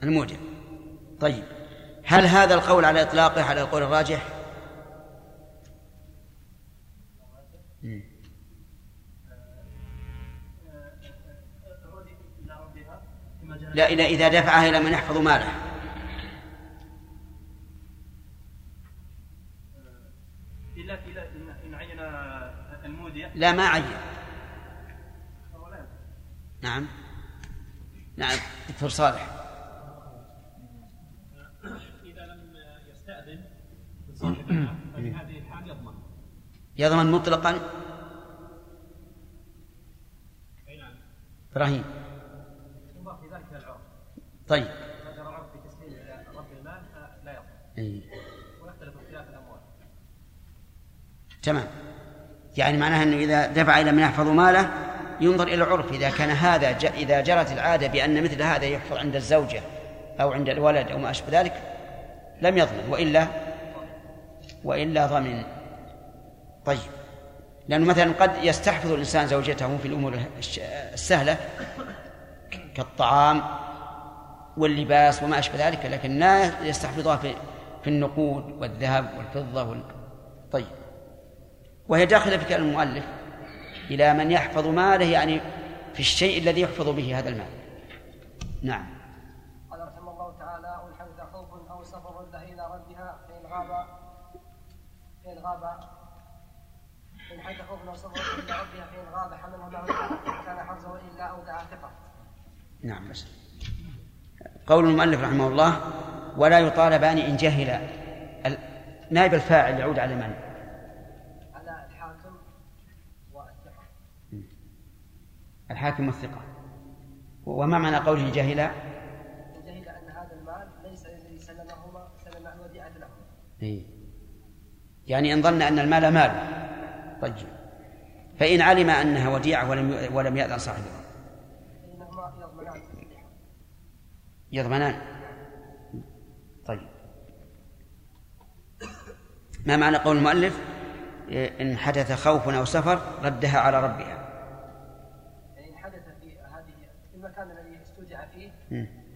المودع طيب هل هذا القول على إطلاقه على القول الراجح؟ لا إذا إذا دفعها إلى من يحفظ ماله. إلا إذا إن عين المودع لا ما عين. نعم. نعم. دكتور صالح. إذا لم يستأذن صاحبها ففي هذه الحال يضمن. يضمن مطلقا؟ إبراهيم يضاف في ذلك العرف طيب إذا جرى العرف في تسليم إلى رب المال فلا اختلاف الأموال تمام. يعني معناها أنه إذا دفع إلى من يحفظ ماله ينظر إلى العرف إذا كان هذا ج... إذا جرت العادة بأن مثل هذا يحفظ عند الزوجة أو عند الولد أو ما أشبه ذلك لم يضمن وإلا وإلا ضمن. طيب. لأنه مثلا قد يستحفظ الإنسان زوجته في الأمور الش- السهلة كالطعام واللباس وما أشبه ذلك لكن لا يستحفظها في في النقود والذهب والفضة وال... طيب. وهي داخلة في كلام المؤلف إلى من يحفظ ماله يعني في الشيء الذي يحفظ به هذا المال. نعم. قال رحمه الله تعالى والحمد خوف أو سفر رده إلى ردها فإن غاب. فإن غاب. فان حد خوف أو سفر رده إلى ردها فإن غاب حملها معه كان حرزه والا اودع ثقة. نعم بس. قول المؤلف رحمه الله ولا يطالبان إن جهل ال- نائب الفاعل يعود على من؟ على الحاكم والثقة الحاكم والثقة وما معنى قوله جهل؟ جهل أن هذا المال ليس الذي سلمهما سلم الوديعه له إيه. يعني إن ظن أن المال ماله طيب فإن علم أنها وديعة ولم ولم يأذن صاحبها يضمنان طيب. ما معنى قول المؤلف؟ إن حدث خوف أو سفر ردها على ربها. يعني إن حدث في هذه في المكان الذي استودع فيه.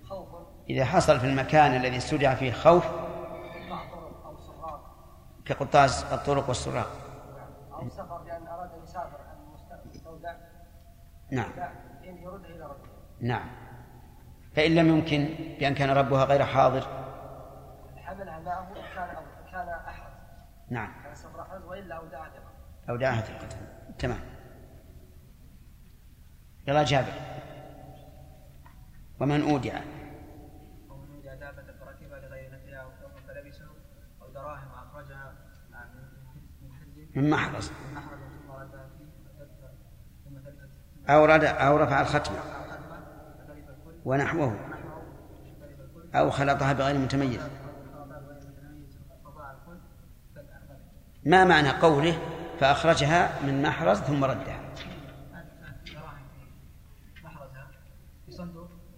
خوف. إذا حصل في المكان الذي استودع فيه خوف قطاع طرق أو سراق. كقطاز الطرق والسراق. أو سفر لأن أراد أن يسافر عن المستودع نعم. فإن يرده إلى ربه. نعم. فإن لم يمكن بأن كان ربها غير حاضر. حملها معه كان أو كان احرز نعم. كان سفر احرز والا اودع ثقه أو دعاها ثقة تمام. يلا جابر. ومن أودع. ومن وجد دابة فركبها لغير فلبسه أو دراهم أخرجها من محرز. أو رد أو رفع الختمة ونحوه أو خلطها بغير متميز. ما معنى قوله فأخرجها من محرز ثم ردها؟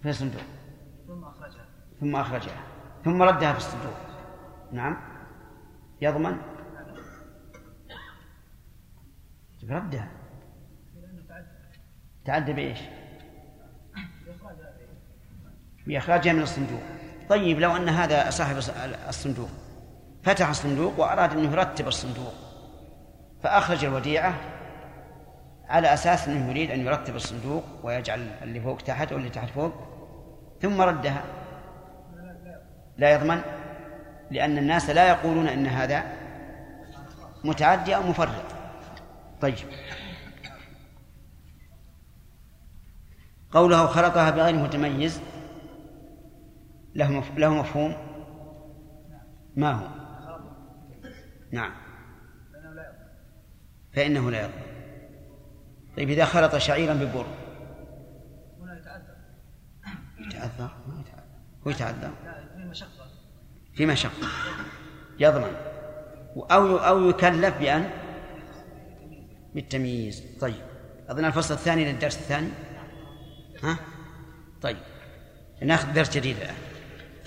في صندوق ثم أخرجها. ثم أخرجها ثم ردها في الصندوق. نعم. يضمن؟ ردها. لأنه تعدى بإيش؟ بإخراجها من الصندوق. طيب لو أن هذا صاحب الصندوق فتح الصندوق وأراد أن يرتب الصندوق فأخرج الوديعة على أساس أنه يريد أن يرتب الصندوق ويجعل اللي فوق تحت واللي تحت فوق ثم ردها. لا يضمن لأن الناس لا يقولون أن هذا متعدي أو مفرط. طيب. قوله خلطها بغير متميز له. له مفهوم؟ ما هو؟ نعم. فإنه لا يضمن طيب إذا خلط شعيرا ببر. يتعذر. ما يتعذر. هو يتعذر. في مشقة في مشقة يضمن. أو أو يكلف بأن؟ بالتمييز. طيب. أظن الفصل الثاني للدرس الثاني. ها؟ طيب. ناخذ درس جديد الآن.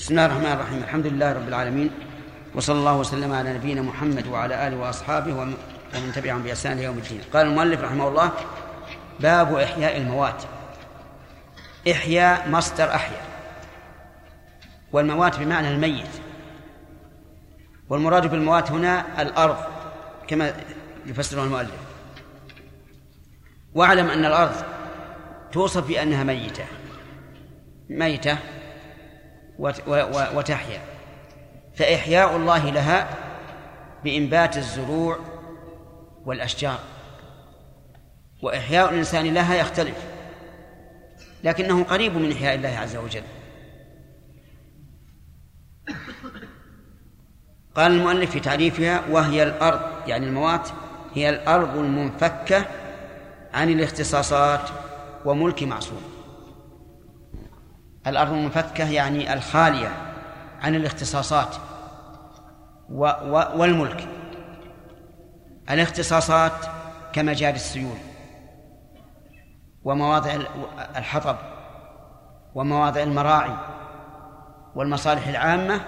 بسم الله الرحمن الرحيم. الحمد لله رب العالمين. وصلى الله وسلم على نبينا محمد وعلى آله وأصحابه ومن تبعهم بإحسان إلى يوم الدين. قال المؤلف رحمه الله باب إحياء الموات. إحياء مصدر أحيا والموات بمعنى الميت. والمراد بالموات هنا الأرض كما يفسره المؤلف. واعلم أن الأرض توصف وت- و- و- وتحيا. فإحياء الله لها بإنبات الزروع والأشجار. وإحياء الإنسان لها يختلف لكنه قريب من إحياء الله عز وجل. قال المؤلف في تعريفها وهي الأرض يعني الموات هي الأرض المنفكة عن الاختصاصات وملك معصوم. الأرض المنفكة يعني الخالية عن الاختصاصات و و والملك. الاختصاصات كمجاري السيول ومواضع الحطب ومواضع المراعي والمصالح العامة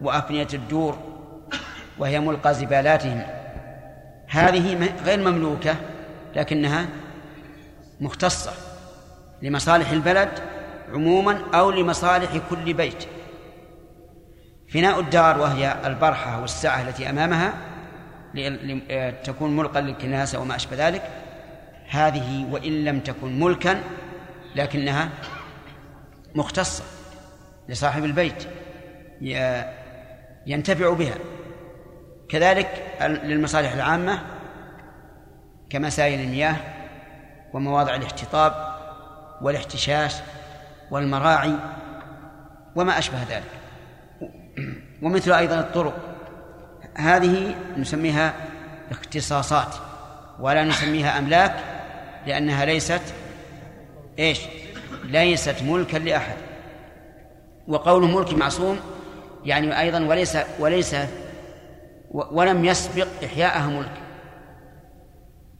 وأفنية الدور وهي ملقى زبالاتهم. هذه غير مملوكة لكنها مختصة لمصالح البلد عموما أو لمصالح كل بيت. فناء الدار وهي البرحة والسعة التي أمامها تكون ملقا للكناسة وما أشبه ذلك. هذه وإن لم تكن ملكا لكنها مختصة لصاحب البيت ينتفع بها. كذلك للمصالح العامة كمسائل المياه ومواضع الاحتطاب والاحتشاش والمراعي وما أشبه ذلك. ومثل أيضا الطرق. هذه نسميها اختصاصات ولا نسميها أملاك لأنها ليست إيش؟ ليست ملكا لأحد. وقوله ملك معصوم يعني أيضا وليس وليس ولم يسبق إحياءها ملك.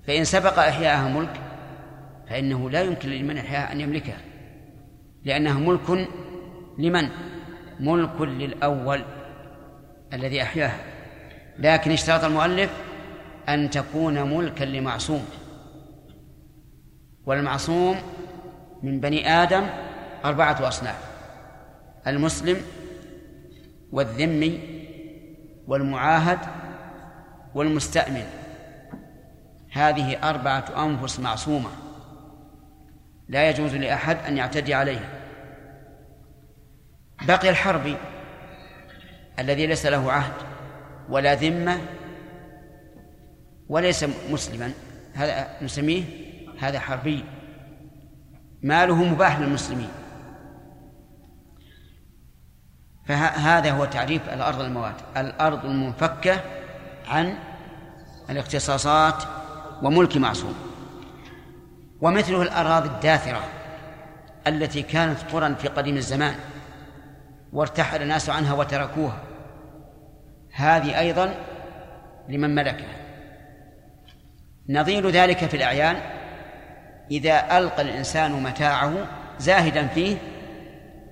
فإن سبق إحياءها ملك فإنه لا يمكن لمن إحياءها أن يملكها. لأنها ملك لمن؟ ملك للأول الذي أحياها لكن اشترط المؤلف أن تكون ملكا لمعصوم. والمعصوم من بني آدم أربعة أصناف المسلم والذمي والمعاهد والمستأمن. هذه أربعة أنفس معصومة. لا يجوز لأحد أن يعتدي عليها. بقي الحربي الذي ليس له عهد ولا ذمة وليس مسلما. هذا نسميه هذا حربي. ماله مباح للمسلمين. فهذا هو تعريف الأرض المواد الأرض المنفكة عن الاختصاصات وملك معصوم. ومثله الأراضي الداثرة التي كانت قرى في قديم الزمان وارتحل الناس عنها وتركوها. هذه أيضا لمن ملكها. نظير ذلك في الأعيان إذا ألقى الإنسان متاعه زاهدا فيه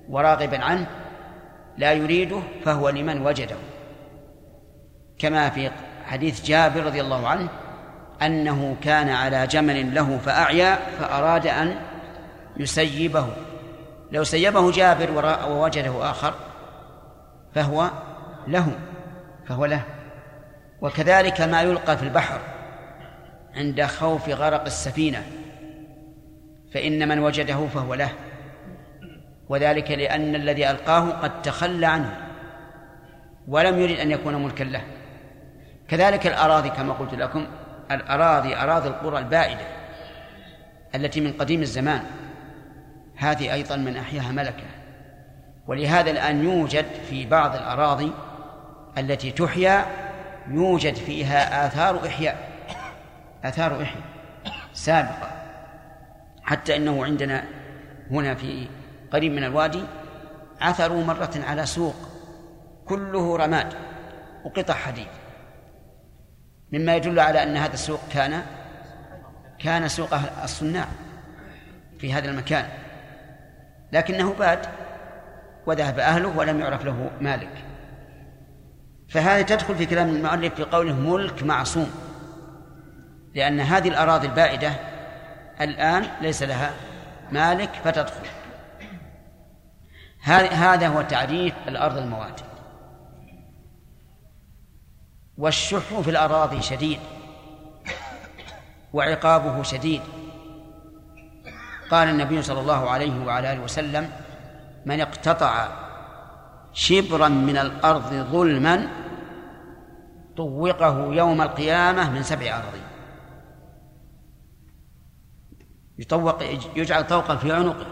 وراغبا عنه لا يريده فهو لمن وجده. كما في حديث جابر رضي الله عنه أنه كان على جمل له فأعيا فأراد أن يسيبه. لو سيبه جابر ووجده آخر فهو له فهو له. وكذلك ما يلقى في البحر عند خوف غرق السفينة فإن من وجده فهو له. وذلك لأن الذي ألقاه قد تخلى عنه ولم يرد أن يكون ملكا له. كذلك الأراضي كما قلت لكم. الأراضي أراضي القرى البائدة التي من قديم الزمان. هذه أيضا من أحياها ملكة. ولهذا الآن يوجد في بعض الأراضي التي تحيا يوجد فيها آثار إحياء آثار إحياء سابقة. حتى أنه عندنا هنا في قريب من الوادي عثروا مرة على سوق كله رماد وقطع حديد. مما يدل على أن هذا السوق كان كان سوق الصناع في هذا المكان. لكنه باد وذهب أهله ولم يعرف له مالك. فهذه تدخل في كلام المؤلف في قوله ملك معصوم. لأن هذه الأراضي البائدة الآن ليس لها مالك فتدخل. هذا هو تعريف الأرض المواد. والشح في الأراضي شديد. وعقابه شديد. قال النبي صلى الله عليه وعلى آله وسلم من اقتطع شبرا من الأرض ظلما طوقه يوم القيامة من سبع أراضين. يطوق يجعل طوقا في عنقه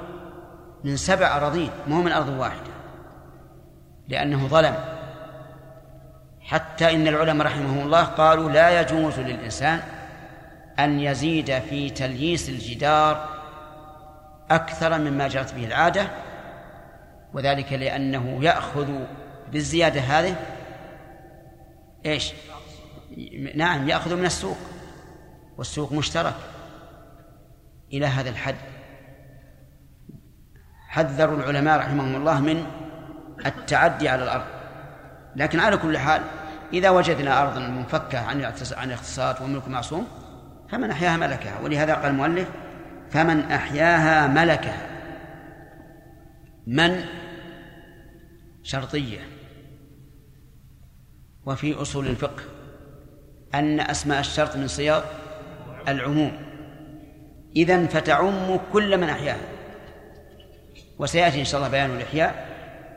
من سبع أراضين مو من أرض واحدة لأنه ظلم. حتى إن العلماء رحمهم الله قالوا لا يجوز للإنسان أن يزيد في تلييس الجدار أكثر مما جرت به العادة وذلك لأنه يأخذ بالزيادة هذه إيش؟ نعم يأخذ من السوق والسوق مشترك إلى هذا الحد حذروا العلماء رحمهم الله من التعدي على الأرض لكن على كل حال إذا وجدنا أرضا منفكة عن عن الاختصاص وملك معصوم فمن أحياها ملكها ولهذا قال المؤلف فمن أحياها ملكها. من؟ شرطية. وفي أصول الفقه أن أسماء الشرط من صيغ العموم. إذا فتعم كل من أحياها. وسيأتي إن شاء الله بيان الإحياء.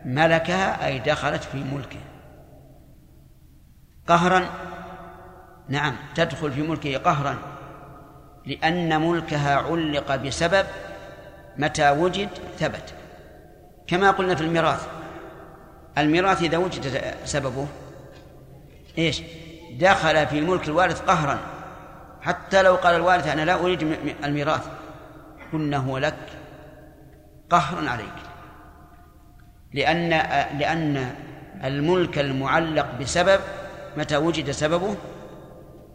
ملكها أي دخلت في ملكه. قهرا. نعم تدخل في ملكه قهرا. لأن ملكها علق بسبب متى وجد ثبت. كما قلنا في الميراث. الميراث إذا وجد سببه إيش؟ دخل في ملك الوارث قهرا. حتى لو قال الوارث أنا لا أريد الميراث. قلنا هو لك قهر عليك. لأن لأن الملك المعلق بسبب متى وجد سببه؟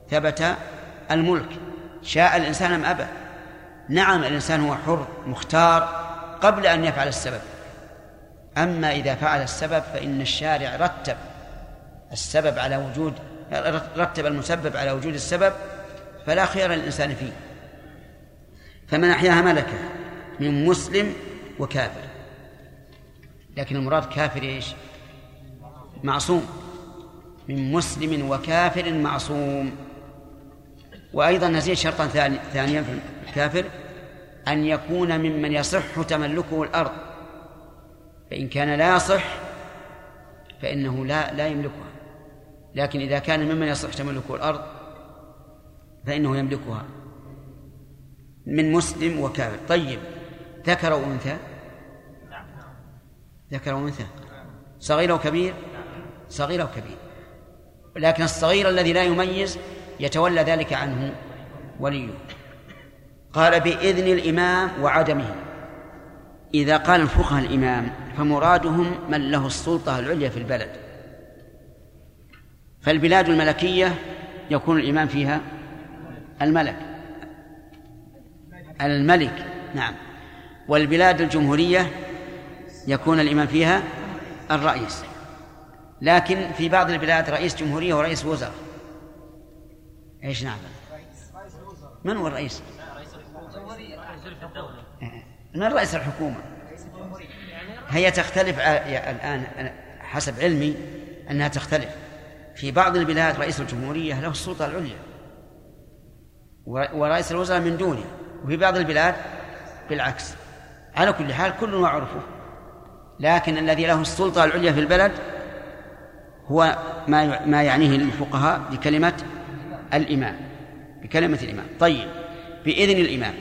ثبت الملك. شاء الإنسان أم أبى؟ نعم الإنسان هو حر مختار قبل أن يفعل السبب. أما إذا فعل السبب فإن الشارع رتب السبب على وجود رتب المسبب على وجود السبب فلا خير للإنسان فيه. فمن أحياها ملكة من مسلم وكافر. لكن المراد كافر إيش؟ معصوم. من مسلم وكافر معصوم. وأيضا نزيد شرطا ثانيا في الكافر. أن يكون ممن يصح تملكه الأرض. فإن كان لا يصح فإنه لا لا يملكها. لكن إذا كان ممن يصح تملكه الأرض فإنه يملكها. من مسلم وكافر. طيب ذكر وأنثى ذكر وأنثى صغير وكبير صغير وكبير لكن الصغير الذي لا يميز يتولى ذلك عنه وليه. قال بإذن الإمام وعدمه. إذا قال الفقهاء الإمام فمرادهم من له السلطة العليا في البلد. فالبلاد الملكية يكون الإمام فيها الملك. الملك نعم. والبلاد الجمهورية يكون الإمام فيها الرئيس. لكن في بعض البلاد رئيس جمهورية ورئيس وزراء. إيش نعم؟ من هو الرئيس؟ من رئيس الحكومة. هي تختلف الآن حسب علمي أنها تختلف. في بعض البلاد رئيس الجمهورية له السلطة العليا ورئيس الوزراء من دونه. وفي بعض البلاد بالعكس. على كل حال كل وعرفه لكن الذي له السلطة العليا في البلد هو ما ما يعنيه الفقهاء بكلمة الإمام بكلمة الإمام. طيب بإذن الإمام.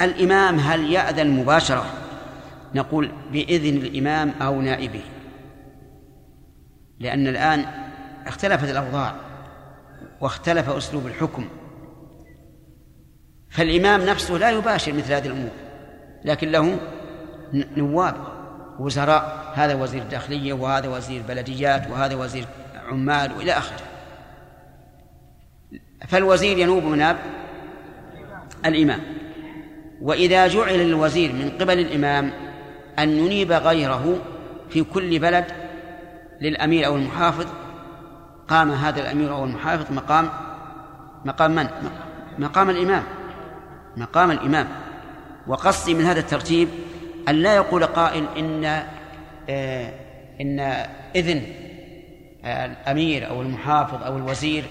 الإمام هل يأذن مباشرة؟ نقول بإذن الإمام أو نائبه. لأن الآن اختلفت الأوضاع واختلف أسلوب الحكم. فالإمام نفسه لا يباشر مثل هذه الأمور لكن له نواب. وزراء هذا وزير داخلية وهذا وزير بلديات وهذا وزير عمال وإلى آخره. فالوزير ينوب مناب الإمام. وإذا جعل الوزير من قبل الإمام أن ينيب غيره في كل بلد للأمير أو المحافظ قام هذا الأمير أو المحافظ مقام مقام من؟ مقام الإمام. مقام الإمام. وقصدي من هذا الترتيب أن لا يقول قائل إن آه إن إذن الأمير أو المحافظ أو الوزير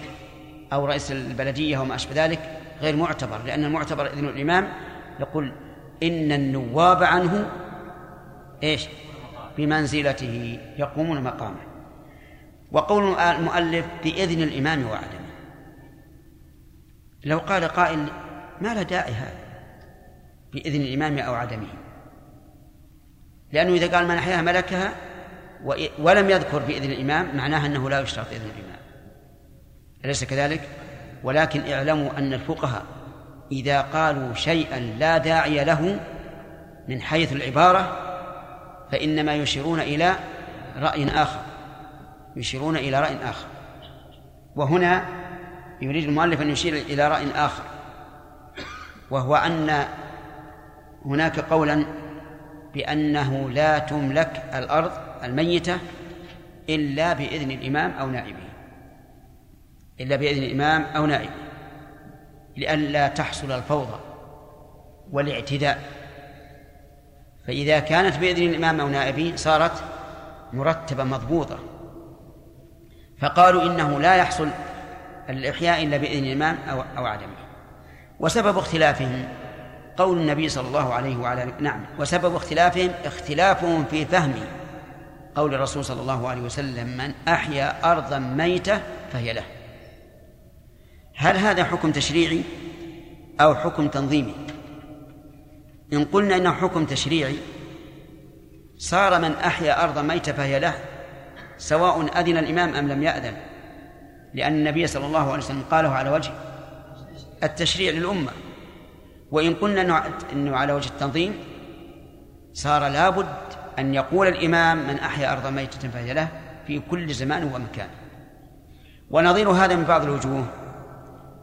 أو رئيس البلدية وما أشبه ذلك غير معتبر لأن المعتبر إذن الإمام يقول إن النواب عنه إيش؟ بمنزلته يقومون مقامه. وقول المؤلف بإذن الإمام وعدمه. لو قال قائل ما له داعي هذا بإذن الإمام أو عدمه. لأنه إذا قال من أحياها ملكها ولم يذكر بإذن الإمام معناها أنه لا يشترط إذن الإمام. أليس كذلك؟ ولكن اعلموا أن الفقهاء إذا قالوا شيئا لا داعي له من حيث العبارة فإنما يشيرون إلى رأي آخر. يشيرون إلى رأي آخر. وهنا يريد المؤلف أن يشير إلى رأي آخر وهو أن هناك قولا بأنه لا تملك الأرض الميتة إلا بإذن الإمام أو نائبه. إلا بإذن الإمام أو نائبه. لئلا تحصل الفوضى والاعتداء. فإذا كانت بإذن الإمام أو نائبه صارت مرتبة مضبوطة. فقالوا إنه لا يحصل الإحياء إلا بإذن الإمام أو أو عدمه. وسبب اختلافهم قول النبي صلى الله عليه وعلى نعم. وسبب اختلافهم اختلافهم في فهم قول الرسول صلى الله عليه وسلم من أحيا أرضا ميتة فهي له. هل هذا حكم تشريعي أو حكم تنظيمي؟ إن قلنا إنه حكم تشريعي صار من أحيا أرضا ميتة فهي له سواء أذن الإمام أم لم يأذن لأن النبي صلى الله عليه وسلم قاله على وجه التشريع للأمة. وإن قلنا أنه على وجه التنظيم صار لابد أن يقول الإمام من أحيا أرضا ميتة فهي له في كل زمان ومكان. ونظير هذا من بعض الوجوه.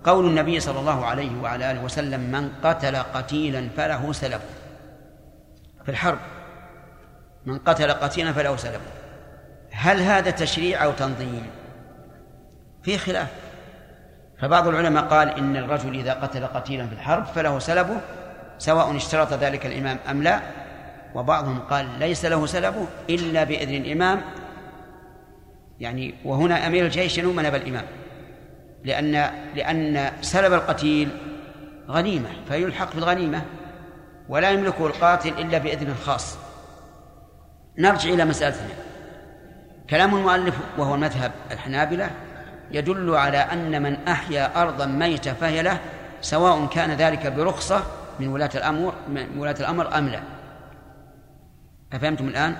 قول النبي صلى الله عليه وعلى آله وسلم من قتل قتيلا فله سلب في الحرب من قتل قتيلا فله سلب هل هذا تشريع أو تنظيم؟ في خلاف. فبعض العلماء قال إن الرجل إذا قتل قتيلا في الحرب فله سلبه سواء اشترط ذلك الإمام أم لا. وبعضهم قال ليس له سلبه إلا بإذن الإمام. يعني وهنا أمير الجيش ينوم نبى الإمام لأن لأن سلب القتيل غنيمة فيلحق بالغنيمة ولا يملكه القاتل إلا بإذن خاص نرجع إلى مسألتنا. كلام المؤلف وهو مذهب الحنابلة يدل على أن من أحيا أرضا ميتة فهي له سواء كان ذلك برخصة من ولاة الأمر من ولاة الأمر أم لا. أفهمتم الآن؟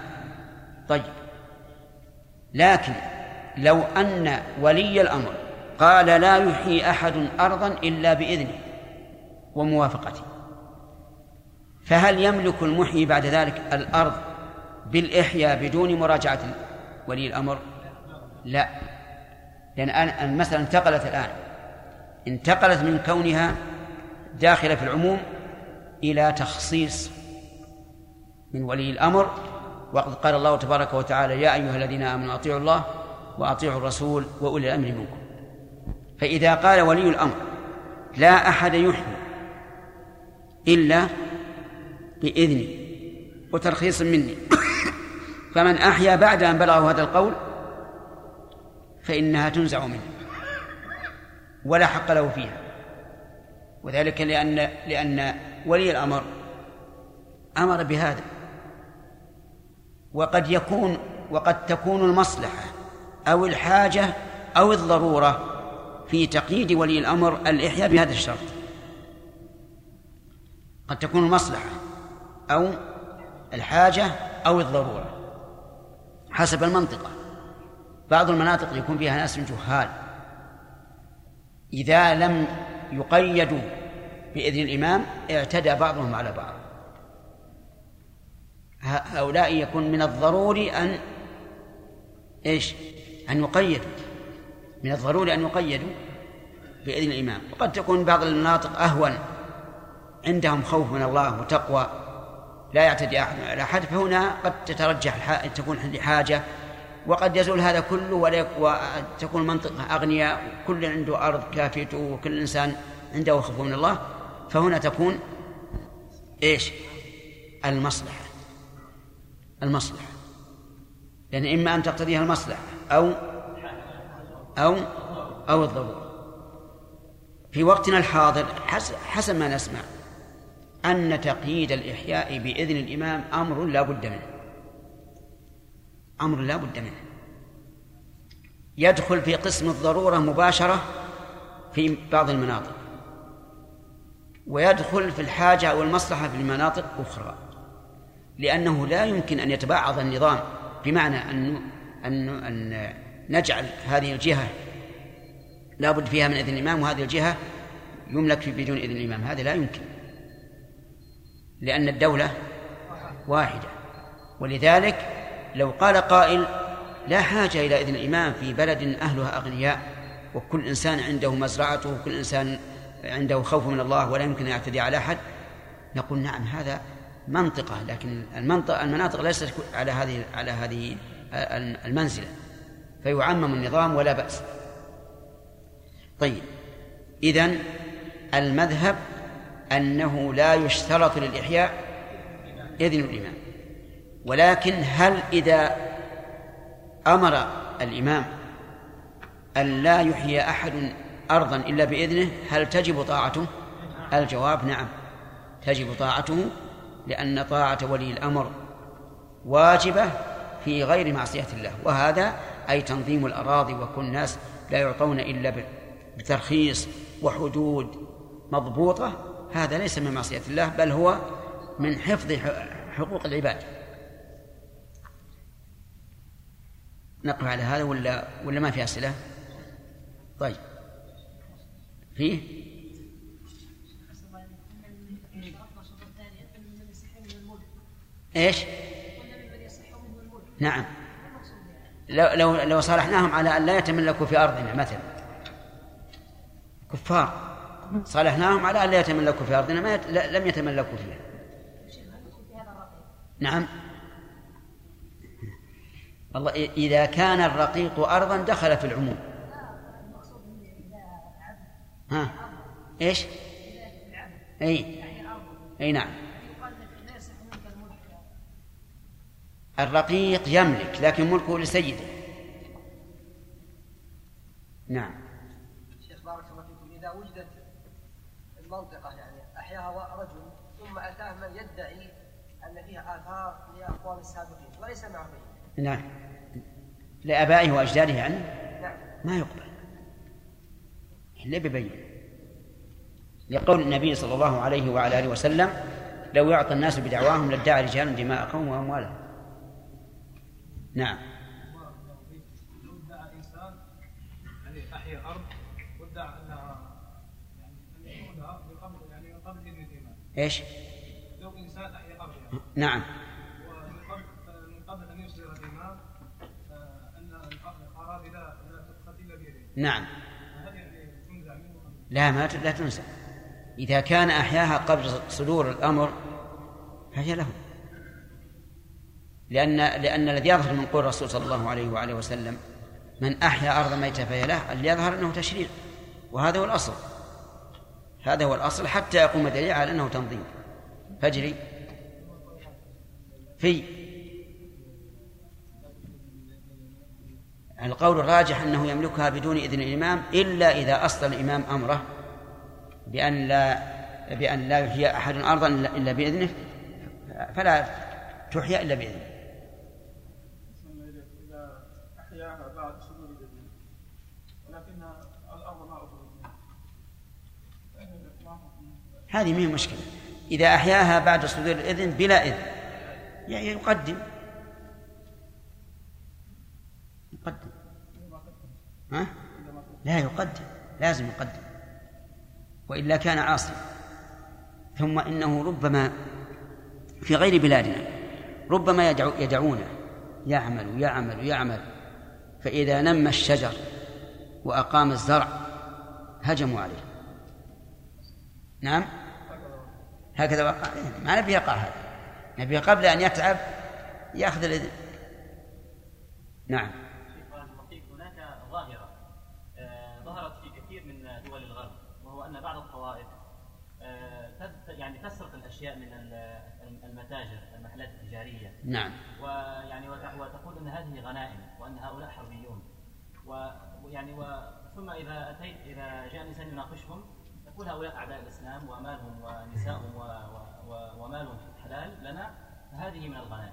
طيب. لكن لو أن ولي الأمر قال لا يحيي أحد أرضا إلا بإذنه وموافقته فهل يملك المحيي بعد ذلك الأرض بالإحياء بدون مراجعة ولي الأمر؟ لا. لأن المسألة انتقلت الآن. انتقلت من كونها داخلة في العموم إلى تخصيص من ولي الأمر. وقد قال الله تبارك وتعالى يا أيها الذين آمنوا أطيعوا الله وأطيعوا الرسول وأولي الأمر منكم. فإذا قال ولي الأمر لا أحد يحيي إلا بإذني وترخيص مني. فمن أحيا بعد أن بلغه هذا القول فإنها تنزع منه. ولا حق له فيها. وذلك لأن لأن ولي الأمر أمر بهذا. وقد يكون وقد تكون المصلحة أو الحاجة أو الضرورة في تقييد ولي الأمر الإحياء بهذا الشرط. قد تكون المصلحة أو الحاجة أو الضرورة حسب المنطقة. بعض المناطق يكون فيها ناس جهال. إذا لم يقيدوا بإذن الإمام اعتدى بعضهم على بعض. هؤلاء يكون من الضروري أن إيش؟ أن يقيدوا. من الضروري أن يقيدوا بإذن الإمام. وقد تكون بعض المناطق أهون. عندهم خوف من الله وتقوى. لا يعتدي أحد على أحد. فهنا قد تترجح تكون لحاجة وقد يزول هذا كله وتكون المنطقة أغنياء كل عنده أرض كافيته وكل إنسان عنده خوف من الله. فهنا تكون إيش؟ المصلحة. المصلحة. لأن يعني إما أن تقتضيها المصلحة أو أو أو الضرورة. في وقتنا الحاضر حسب ما نسمع أن تقييد الإحياء بإذن الإمام أمر لا بد منه. أمر لا بد منه. يدخل في قسم الضرورة مباشرة في بعض المناطق. ويدخل في الحاجة أو المصلحة في المناطق أخرى. لأنه لا يمكن أن يتبعض النظام بمعنى أن أن أن نجعل هذه الجهة لابد فيها من إذن الإمام وهذه الجهة يملك بدون إذن الإمام. هذا لا يمكن. لأن الدولة واحدة. ولذلك لو قال قائل لا حاجة إلى إذن الإمام في بلد أهلها أغنياء وكل إنسان عنده مزرعته وكل إنسان عنده خوف من الله ولا يمكن أن يعتدي على أحد نقول نعم هذا منطقة لكن المنطقة المناطق ليست على هذه على هذه المنزلة فيعمم النظام ولا بأس. طيب إذن المذهب أنه لا يشترط للإحياء إذن الإمام. ولكن هل إذا أمر الإمام أن لا يحيي أحد أرضا إلا بإذنه هل تجب طاعته؟ الجواب نعم تجب طاعته لأن طاعة ولي الأمر واجبة في غير معصية الله وهذا أي تنظيم الأراضي وكل الناس لا يعطون إلا بترخيص وحدود مضبوطة هذا ليس من معصية الله بل هو من حفظ حقوق العباد نقف على هذا ولا ولا ما في أسئلة؟ طيب فيه؟ إيش؟ نعم لو لو لو صالحناهم على أن لا يتملكوا في أرضنا مثلا كفار صالحناهم على أن لا يتملكوا في أرضنا ما يت... لم يتملكوا فيها نعم الله إذا كان الرقيق أرضا دخل في العموم. ها؟ إيش؟ إي. إي نعم. الرقيق يملك لكن ملكه لسيده. نعم. شيخ بارك الله فيكم إذا وجدت المنطقة يعني أحياها رجل ثم أتاه من يدعي أن فيها آثار لأقوام السابقين وليس معه نعم لآبائه وأجداده يعني؟ نعم ما يقبل. إلا ببين. لقول النبي صلى الله عليه وعلى آله وسلم لو يعطى الناس بدعواهم لادعى رجال دماءهم وأموالهم. نعم. لو ادعى انسان يعني أحيا الأرض وادعى انها يعني ان يكونها من قبل يعني من قبل اذن الامام إيش؟ لو انسان احيا الأرض يعني نعم ومن قبل من قبل ان يصدر الامام ان الاراضي لا لا تؤخذ الا بيده نعم. لا ما لا تنسى. إذا كان أحياها قبل صدور الأمر فهي له لأن لأن الذي يظهر من قول الرسول صلى الله عليه وآله وسلم من أحيا أرض ميتة فهي له اللي يظهر أنه تشريع. وهذا هو الأصل. هذا هو الأصل حتى يقوم دليل على أنه تنظيم. فجري في القول الراجح أنه يملكها بدون إذن الإمام إلا إذا أصدر الإمام أمره بأن لا بأن لا يحيي أحد أرضا إلا بإذنه فلا تحيا إلا بإذنه. هذه هي مشكلة. إذا أحياها بعد صدور الإذن بلا إذن يعني يقدم. ها؟ لا يقدم لازم يقدم. وإلا كان عاصيا. ثم إنه ربما في غير بلادنا ربما يدعو يدعونه يعمل ويعمل ويعمل فإذا نمى الشجر وأقام الزرع هجموا عليه. نعم؟ هكذا وقع. ما نبي يقع هذا. نبي قبل أن يتعب يأخذ الإذن. نعم الرقيق هناك ظاهرة آه، ظهرت في كثير من دول الغرب وهو أن بعض الطوائف آه، تد- يعني تسرق الأشياء من ال- المتاجر المحلات التجارية نعم. ويعني وت- وتقول أن هذه غنائم وأن هؤلاء حربيون. ويعني ثم إذا أتيت إذا جاء الإنسان يناقشهم يقول هؤلاء أعداء الإسلام ومالهم ونساءهم و- و- و- ومالهم حلال لنا فهذه من الغنائم.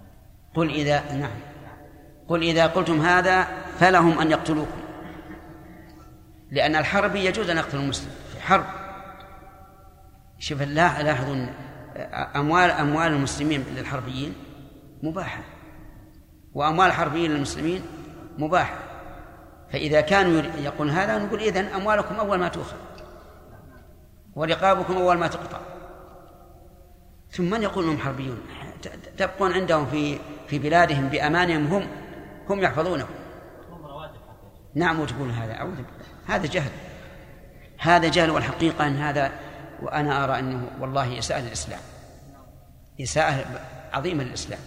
قل إذا نعم. قل إذا قلتم هذا فلهم أن يقتلوكم. لأن الحربي يجوز أن يقتل المسلم في حرب. شوف لا لاحظوا أموال أموال المسلمين للحربيين مباحة. وأموال الحربيين للمسلمين مباحة. فإذا كانوا يقول هذا نقول إذن أموالكم أول ما تؤخذ. ورقابكم أول ما تقطع. ثم من يقول إنهم حربيون؟ تبقون عندهم في في بلادهم بأمانهم هم هم يحفظونه هم رواتب حتى نعم وتقول هذا. أعوذ بالله. هذا جهل. هذا جهل والحقيقة أن هذا وأنا أرى أنه والله إساءة للإسلام إساءة عظيمة للإسلام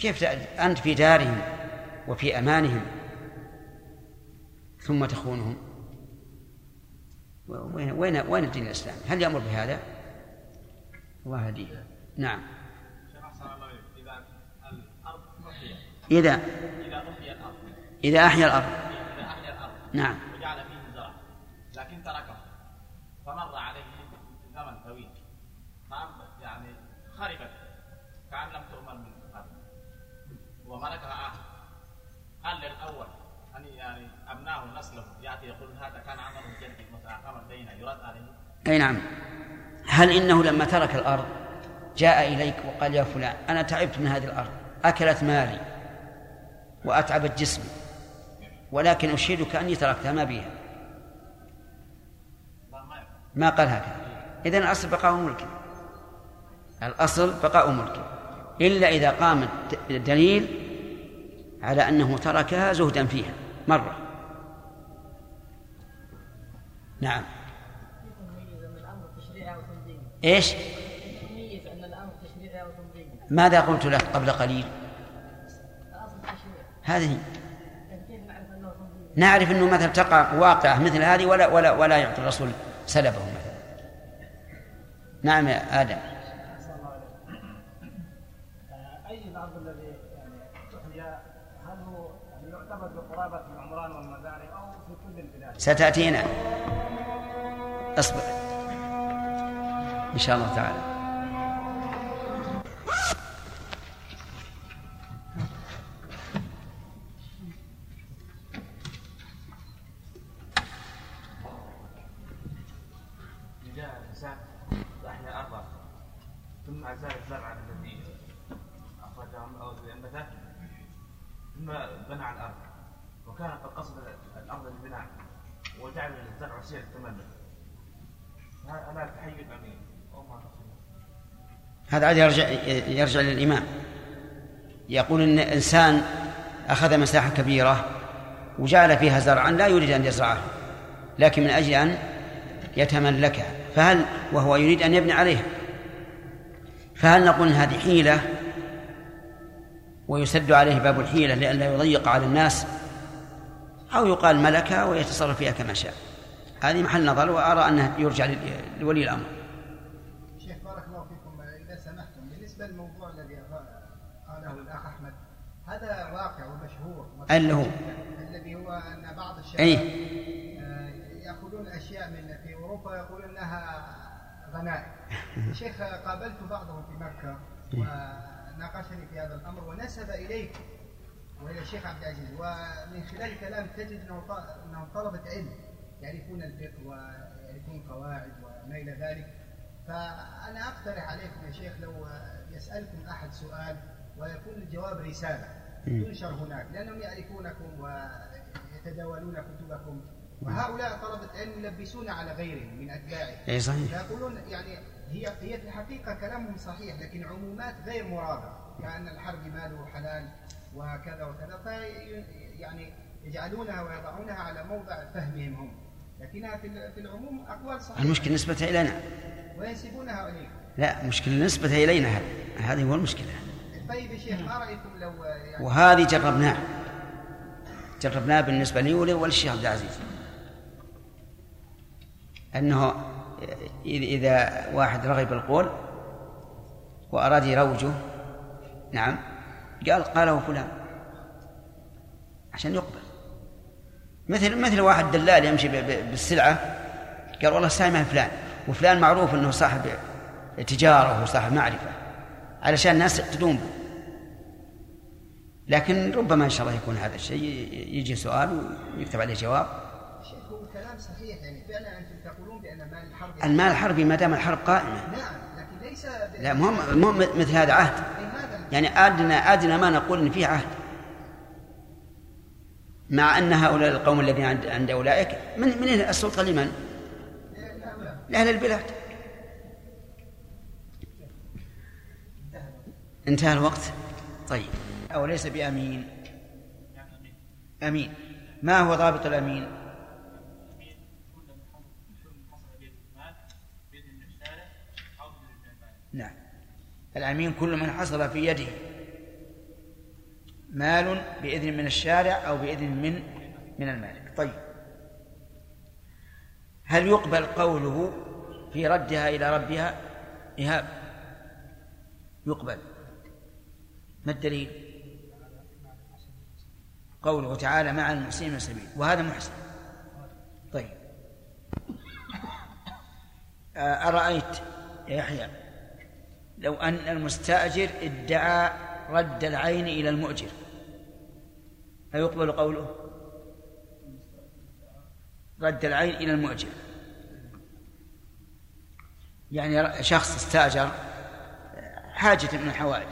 كيف أنت في دارهم وفي أمانهم ثم تخونهم؟ وين وين وين الدين الإسلامي؟ هل يأمر بهذا؟ الله يهديه نعم إذا إذا أحيا الأرض. إذا أحيا الأرض. نعم وجعل فيه زرع لكن تركه فمر عليه زمن طويل فأم- يعني خربت كأن لم تؤمن من قبل وملكها آخر هل للأول أن يعني أبناه نسله يأتي يقول هذا كان عمل جدي متأخر بينه يرد عليه أي نعم. هل إنه لما ترك الأرض جاء إليك وقال يا فلان أنا تعبت من هذه الأرض أكلت مالي وأتعبت جسمي ولكن أشهدك أني تركتها ما بيها. ما قال هكذا. إذن الأصل بقاء ملكه الأصل بقاء ملكه إلا إذا قام الدليل على أنه تركها زهدا فيها مرة. نعم تميز ان الامر تشريعي أو تنظيمي إيش؟ ماذا قلت لك قبل قليل؟ هذه. نعرف أنه مثلا تقع واقعة مثل هذه ولا ولا ولا يعطي الرسول سلبه مثلا. نعم يا آدم. أي الأرض الذي تحيا هل هو يعتبر بقرابة العمران والمزارع أو في كل البلاد؟ ستأتينا. أصبر. إن شاء الله تعالى. ثم أزال الزرع الذي أخرجه ثم بنى الأرض. وكان قد قصد الأرض للبناء وجعل الزرع هذا هذا عاد يرجع يرجع للإمام. يقول إن إنسان أخذ مساحة كبيرة وجعل فيها زرعا لا يريد أن يزرعه لكن من أجل أن يتملكها فهل وهو يريد أن يبني عليها فهل نقول إن هذه حيلة؟ ويسد عليه باب الحيلة لئلا يضيق على الناس؟ أو يقال ملكها ويتصرف فيها كما شاء. هذه محل نظر وأرى أنه يرجع لولي الأمر شيخ بارك الله فيكم اذا سمحتم بالنسبة للموضوع الذي قاله الاخ احمد هذا واقع ومشهور اللي هو الذي هو أن بعض الشباب أي آه، يأخذون اشياء من في أوروبا يقولون إنها غنائم. شيخ قابلت بعضهم في مكة وناقشني في هذا الأمر ونسب إليك والى الشيخ عبد العزيز. ومن خلال كلام تجد إنه ط- إنهم طلبة علم يعرفون الفقه ويعرفون قواعد وما إلى ذلك. فأنا أقترح عليكم يا شيخ لو يسألكم أحد سؤال ويكون الجواب رسالة. تنشر هناك لأنهم يعرفونكم ويتداولون كتبكم. وهؤلاء طلبة علم يلبسون على غيرهم من اتباعهم أي صحيح. فيقولون يعني هي هي في الحقيقة كلامهم صحيح لكن عمومات غير مرادة. كأن الحرب ماله حلال وكذا وكذا. في يعني يجعلونها ويضعونها على موضع فهمهم هم. لكنها في في العموم أقوال صحيحة. المشكلة نسبة إلينا. وينسبونها إليك. لا مشكلة نسبة إلينا. هذه هذه هو المشكلة. طيب يا شيخ ما رأيكم لو يعني وهذه جربناه جربناه بالنسبة لي ول- وللشيخ عبد العزيز. أنه إذ- إذا واحد رغب القول وأراد يروجه نعم قال قاله فلان عشان يقبل. مثل مثل واحد دلال يمشي ب- ب- بالسلعة قال والله سامع فلان وفلان معروف أنه صاحب تجارة وصاحب معرفة علشان الناس تدوم به. لكن ربما إن شاء الله يكون هذا الشيء يجي سؤال ويكتب عليه جواب. هو الكلام صحيح يعني فعلا أنتم تقولون بأن مال الحرب المال الحربي ما دام الحرب قائمة. نعم لكن ليس لا مهم مثل هذا عهد. يعني ادنى أدنى ما نقول إن فيه عهد. مع أن هؤلاء القوم الذين عند, عند أولئك من من السلطة لمن؟ لأهل البلاد. انتهى الوقت؟ طيب. أو ليس بأمين؟ أمين. ما هو ضابط الأمين؟ نعم. الأمين كل من حصل في يده مال بإذن من الشارع أو بإذن من من المالك. طيب. هل يقبل قوله في ردها إلى ربها؟ إيهاب. يقبل. ما الدليل؟ قوله تعالى مع المحسنين من سبيل وهذا محسن. طيب. آه، أرأيت يا يحيى لو أن المستأجر ادعى رد العين إلى المؤجر أيقبل قوله؟ رد العين إلى المؤجر. يعني شخص استأجر حاجة من الحوائج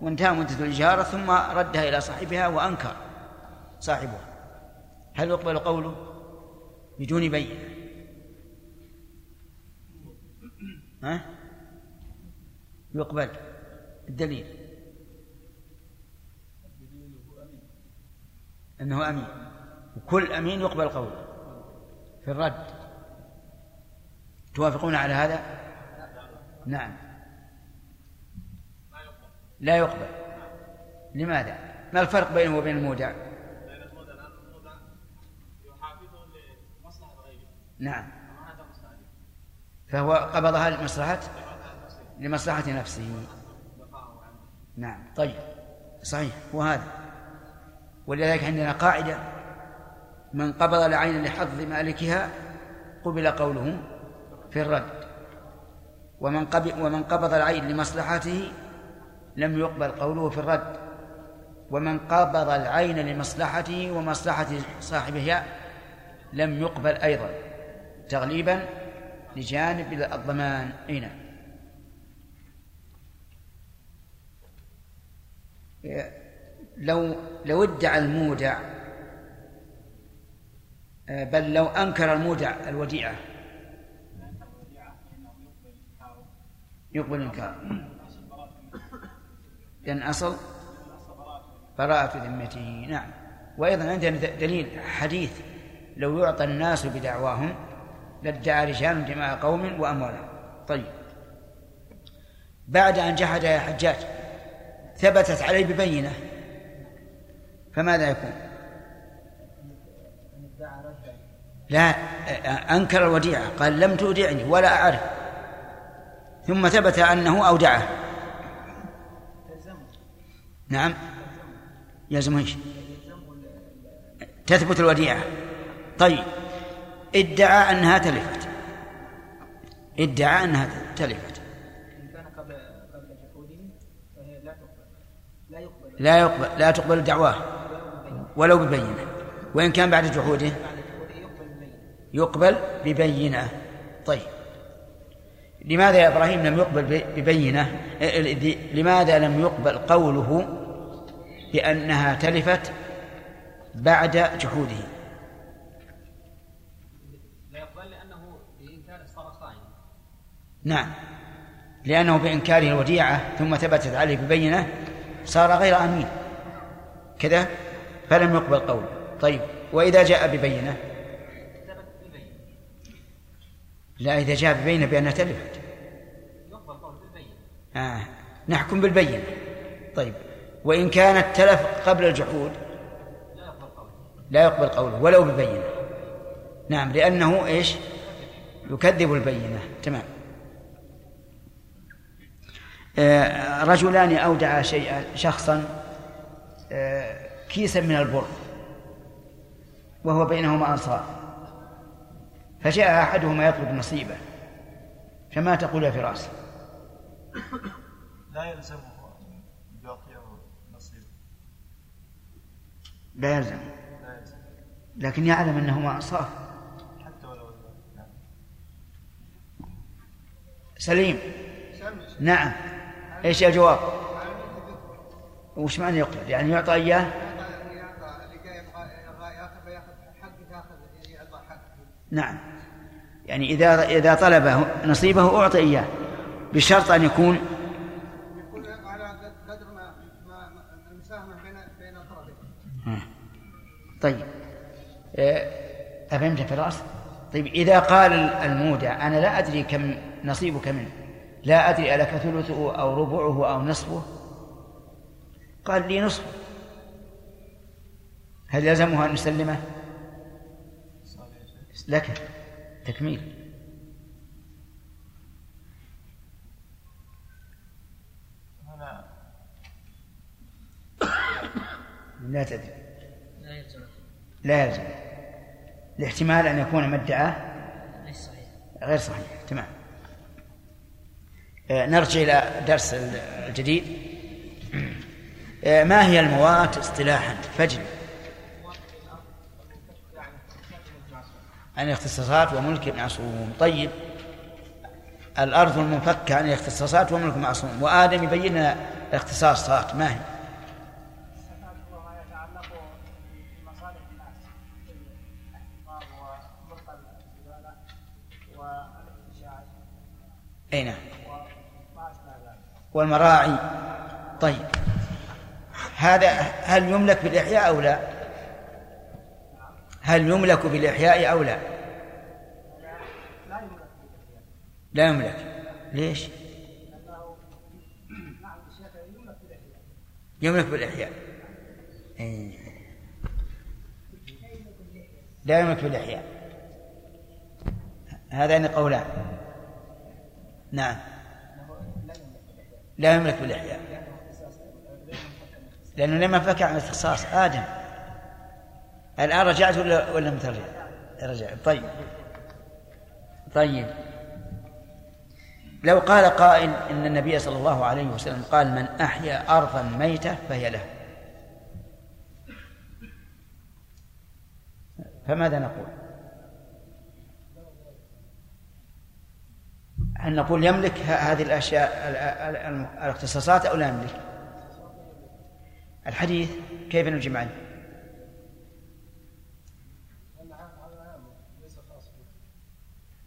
وانتهى مدة الإجارة ثم ردها إلى صاحبها وأنكر. صاحبها. هل يقبل قوله؟ بدون بينة ها؟ يقبل. الدليل. أنه أمين. وكل أمين يقبل قوله. في الرد. توافقون على هذا؟ نعم. لا يقبل. لماذا؟ ما الفرق بينه وبين المودع؟ نعم. فهو قبضها لمصلحة لمصلحة نفسه. نعم. طيب. صحيح. وهذا ولذلك عندنا قاعدة. من قبض العين لحظ مالكها قبل قوله في الرد. ومن ومن قبض العين لمصلحته لم يقبل قوله في الرد. ومن قبض العين لمصلحته ومصلحة صاحبها لم يقبل أيضا. تغليبا لجانب الضمان. أين لو لو ادعى المودع بل لو أنكر المودع الوديعة. يقبل إنكار لأن أصل براءة ذمته نعم. وأيضا عندنا دليل حديث لو يعطى الناس بدعواهم لادعى رجال دماء قوم وأموالهم طيب. بعد أن جحد يا حجاج ثبتت عليه ببينة. فماذا يكون؟ لا أنكر الوديعة. قال لم تودعني ولا أعرف. ثم ثبت أنه أودعه. نعم. يلزم إيش؟ تثبت الوديعة. طيب. ادعى أنها تلفت. ادعى أنها تلفت. إن كان قبل قبل جحوده فهي لا تقبل. لا يقبل. لا تقبل دعواه. ولو ببينة. وإن كان بعد جحوده؟ بعد جحوده يقبل ببينة. يقبل ببينة. طيب. لماذا يا إبراهيم لم يقبل ببينة؟ لماذا لم يقبل قوله بأنها تلفت بعد جحوده لا يقبل لأنه بإنكاره صار خائنا نعم. لأنه بإنكاره الوديعة ثم ثبتت عليه ببينة صار غير أمين. كذا؟ فلم يقبل قوله طيب وإذا جاء ببينة؟ لا إذا جاء ببينة بأنها تلفت. آه. نحكم بالبينة. طيب وإن كانت تلف قبل الجحود؟ لا يقبل قوله ولو ببينة. نعم لأنه إيش؟ يكذب البينة. تمام. رجلان أودعا شيئا شخصا آه، كيسا من البر وهو بينهما أنصار. فجاء أحدهما يطلب نصيبه فما تقول يا فراس؟ لا يلزمه أن يعطيه نصيب لا يلزم. لكن يعلم أنهما أنصار حتى ولو نعم. سليم. نعم. إيش الجواب؟ وش معنى يقعد؟ يعني يعطى إياه؟ نعم يعني إذا إذا طلب نصيبه أعطي إياه بشرط أن يكون طيب آه، أفهمت في الأصل؟ طيب إذا قال المودع أنا لا أدري كم نصيبك منه لا أدري ألك ثلثه أو ربعه أو نصفه؟ قال لي نصفه هل يلزمه أن نسلمه؟ لك تكميل. لا تدري. لا يلزم. لا يلزم. الاحتمال أن يكون ما ادعاه غير صحيح. تمام. نرجع إلى درس الجديد. آه، ما هي الموات اصطلاحا؟ فجل. عن الاختصاصات وملك معصوم طيب. الأرض المنفكة عن الاختصاصات وملك معصوم وآدم يبين لنا الاختصاصات. ما هي؟ وما يتعلق بمصالح الناس الاحتفاظ وملقى الزباله والاحتشاش أي نعم وما اشبه ذلك والمراعي. طيب. هذا هل يملك بالإحياء أو لا؟ هل يملك بالإحياء أو لا؟ لا يملك. ليش؟ يملك بالإحياء. إيه. لا يملك بالإحياء. هذان قولان. نعم. لا يملك بالإحياء. لأنه لما فك عن الاختصاص آدم. الآن رجعت ولا ولا؟ رجع. طيب. طيب. لو قال قائل إن النبي صلى الله عليه وسلم قال من أحيا أرضا ميتة فهي له. فماذا نقول؟ هل نقول يملك هذه الأشياء ال- ال- ال- الاختصاصات أو لا يملك؟ الحديث كيف نجيب عنه؟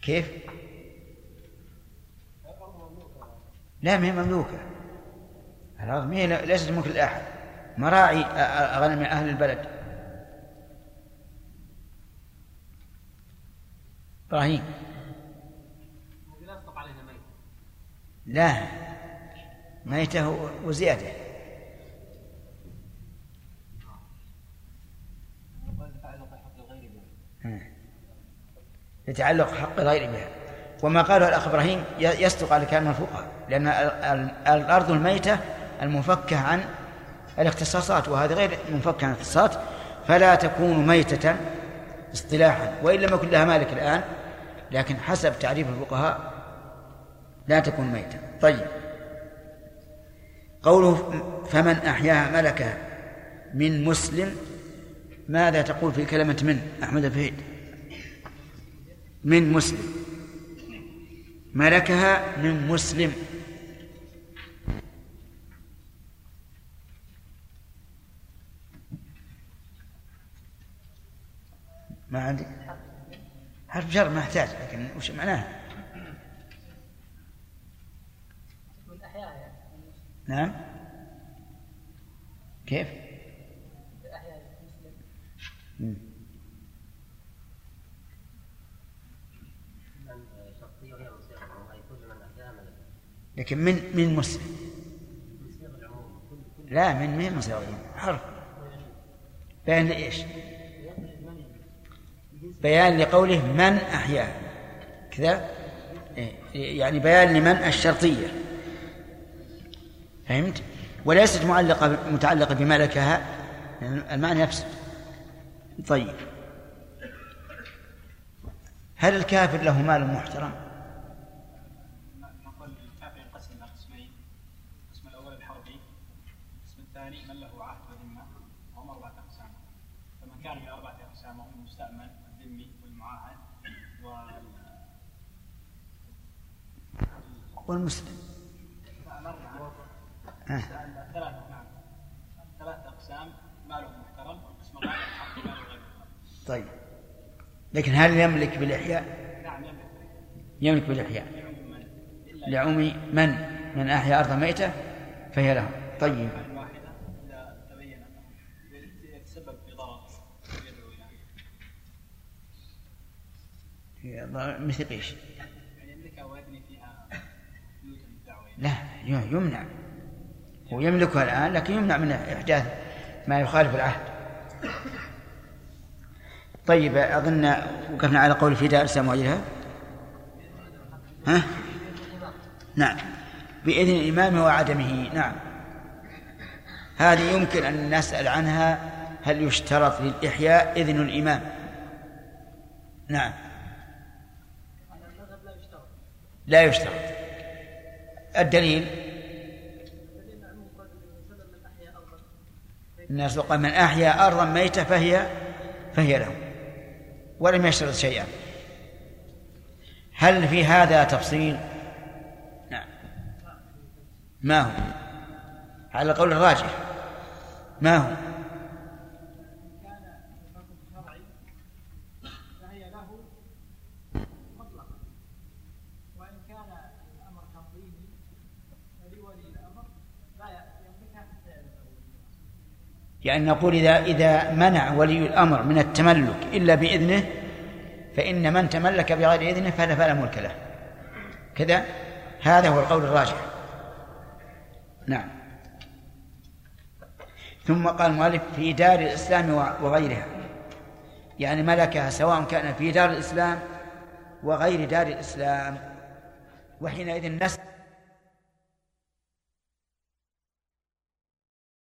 كيف؟ لا ما هي مملوكة الأرض هي ليست ملك لأحد مراعي غنم أهل البلد إبراهيم لا يطلق عليها ميت لا ميتة وزيادة. يتعلق حق غير بها وما قاله الأخ إبراهيم يصدق على كلام الفقهاء لأن ال- ال- الأرض الميتة المنفكة عن الاختصاصات وهذه غير منفكة عن الاختصاصات فلا تكون ميتة اصطلاحا وإن لم يكن لها مالك الآن لكن حسب تعريف الفقهاء لا تكون ميتة. طيب. قوله فمن أحياها ملكها من مسلم ماذا تقول في كلمة من؟ أحمد فهيد من مسلم. ملكها من مسلم. ما عندي؟ حرف جر ما أحتاج لكن وش معناه من احياء يعني نعم كيف احياء المسلم مم. شرطية غير مصيغة وهي كل من أحياها ملك لكن من من مسلم لا من من مساوي حرف. بيان لإيش؟ بيان لقوله من أحيا. كذا؟ إيه، يعني بيان لمن الشرطية. فهمت؟ وليست معلقة متعلقة بملكها المعنى نفسه طيب. هل الكافر له مال محترم؟ نقول الكافر ينقسم إلى قسمين. القسم الأول الحربي القسم الثاني من له عهد وذمة وهم أربعة أقسام. فمن كان من أربعة أقسام وهم المستأمن والذمي والمعاهد وال والمسلم. ثلاثة أقسام ماله محترم والقسم الرابع ماله غير طيب. لكن هل يملك بالإحياء؟ نعم يملك يملك بالإحياء. لعموم من؟ من, من أحيا أرضا ميتة فهي له. طيب. مثل إيش؟ يعني يملكها ويبني فيها يعني. لا يمنع. هو يملكها الآن لكن يمنع من إحداث ما يخالف العهد. طيب أظن وقفنا على قول في دار وغيرها ها؟ نعم. بإذن الإمام وعدمه نعم. هذه يمكن أن نسأل عنها هل يشترط للإحياء إذن الإمام؟ نعم. لا يشترط. الدليل؟ الناس قال من أحيا أرضا ميتة فهي فهي له ولم يشترط شيئا هل في هذا تفصيل؟ نعم ما هو؟ على القول الراجح ما هو؟ يعني نقول إذا إذا منع ولي الأمر من التملك إلا بإذنه فإن من تملك بغير إذنه فلا فلا ملك له. كذا؟ هذا هو القول الراجح. نعم. ثم قال المؤلف في دار الإسلام وغيرها. يعني ملكها سواء كان في دار الإسلام وغير دار الإسلام. وحينئذ نسأل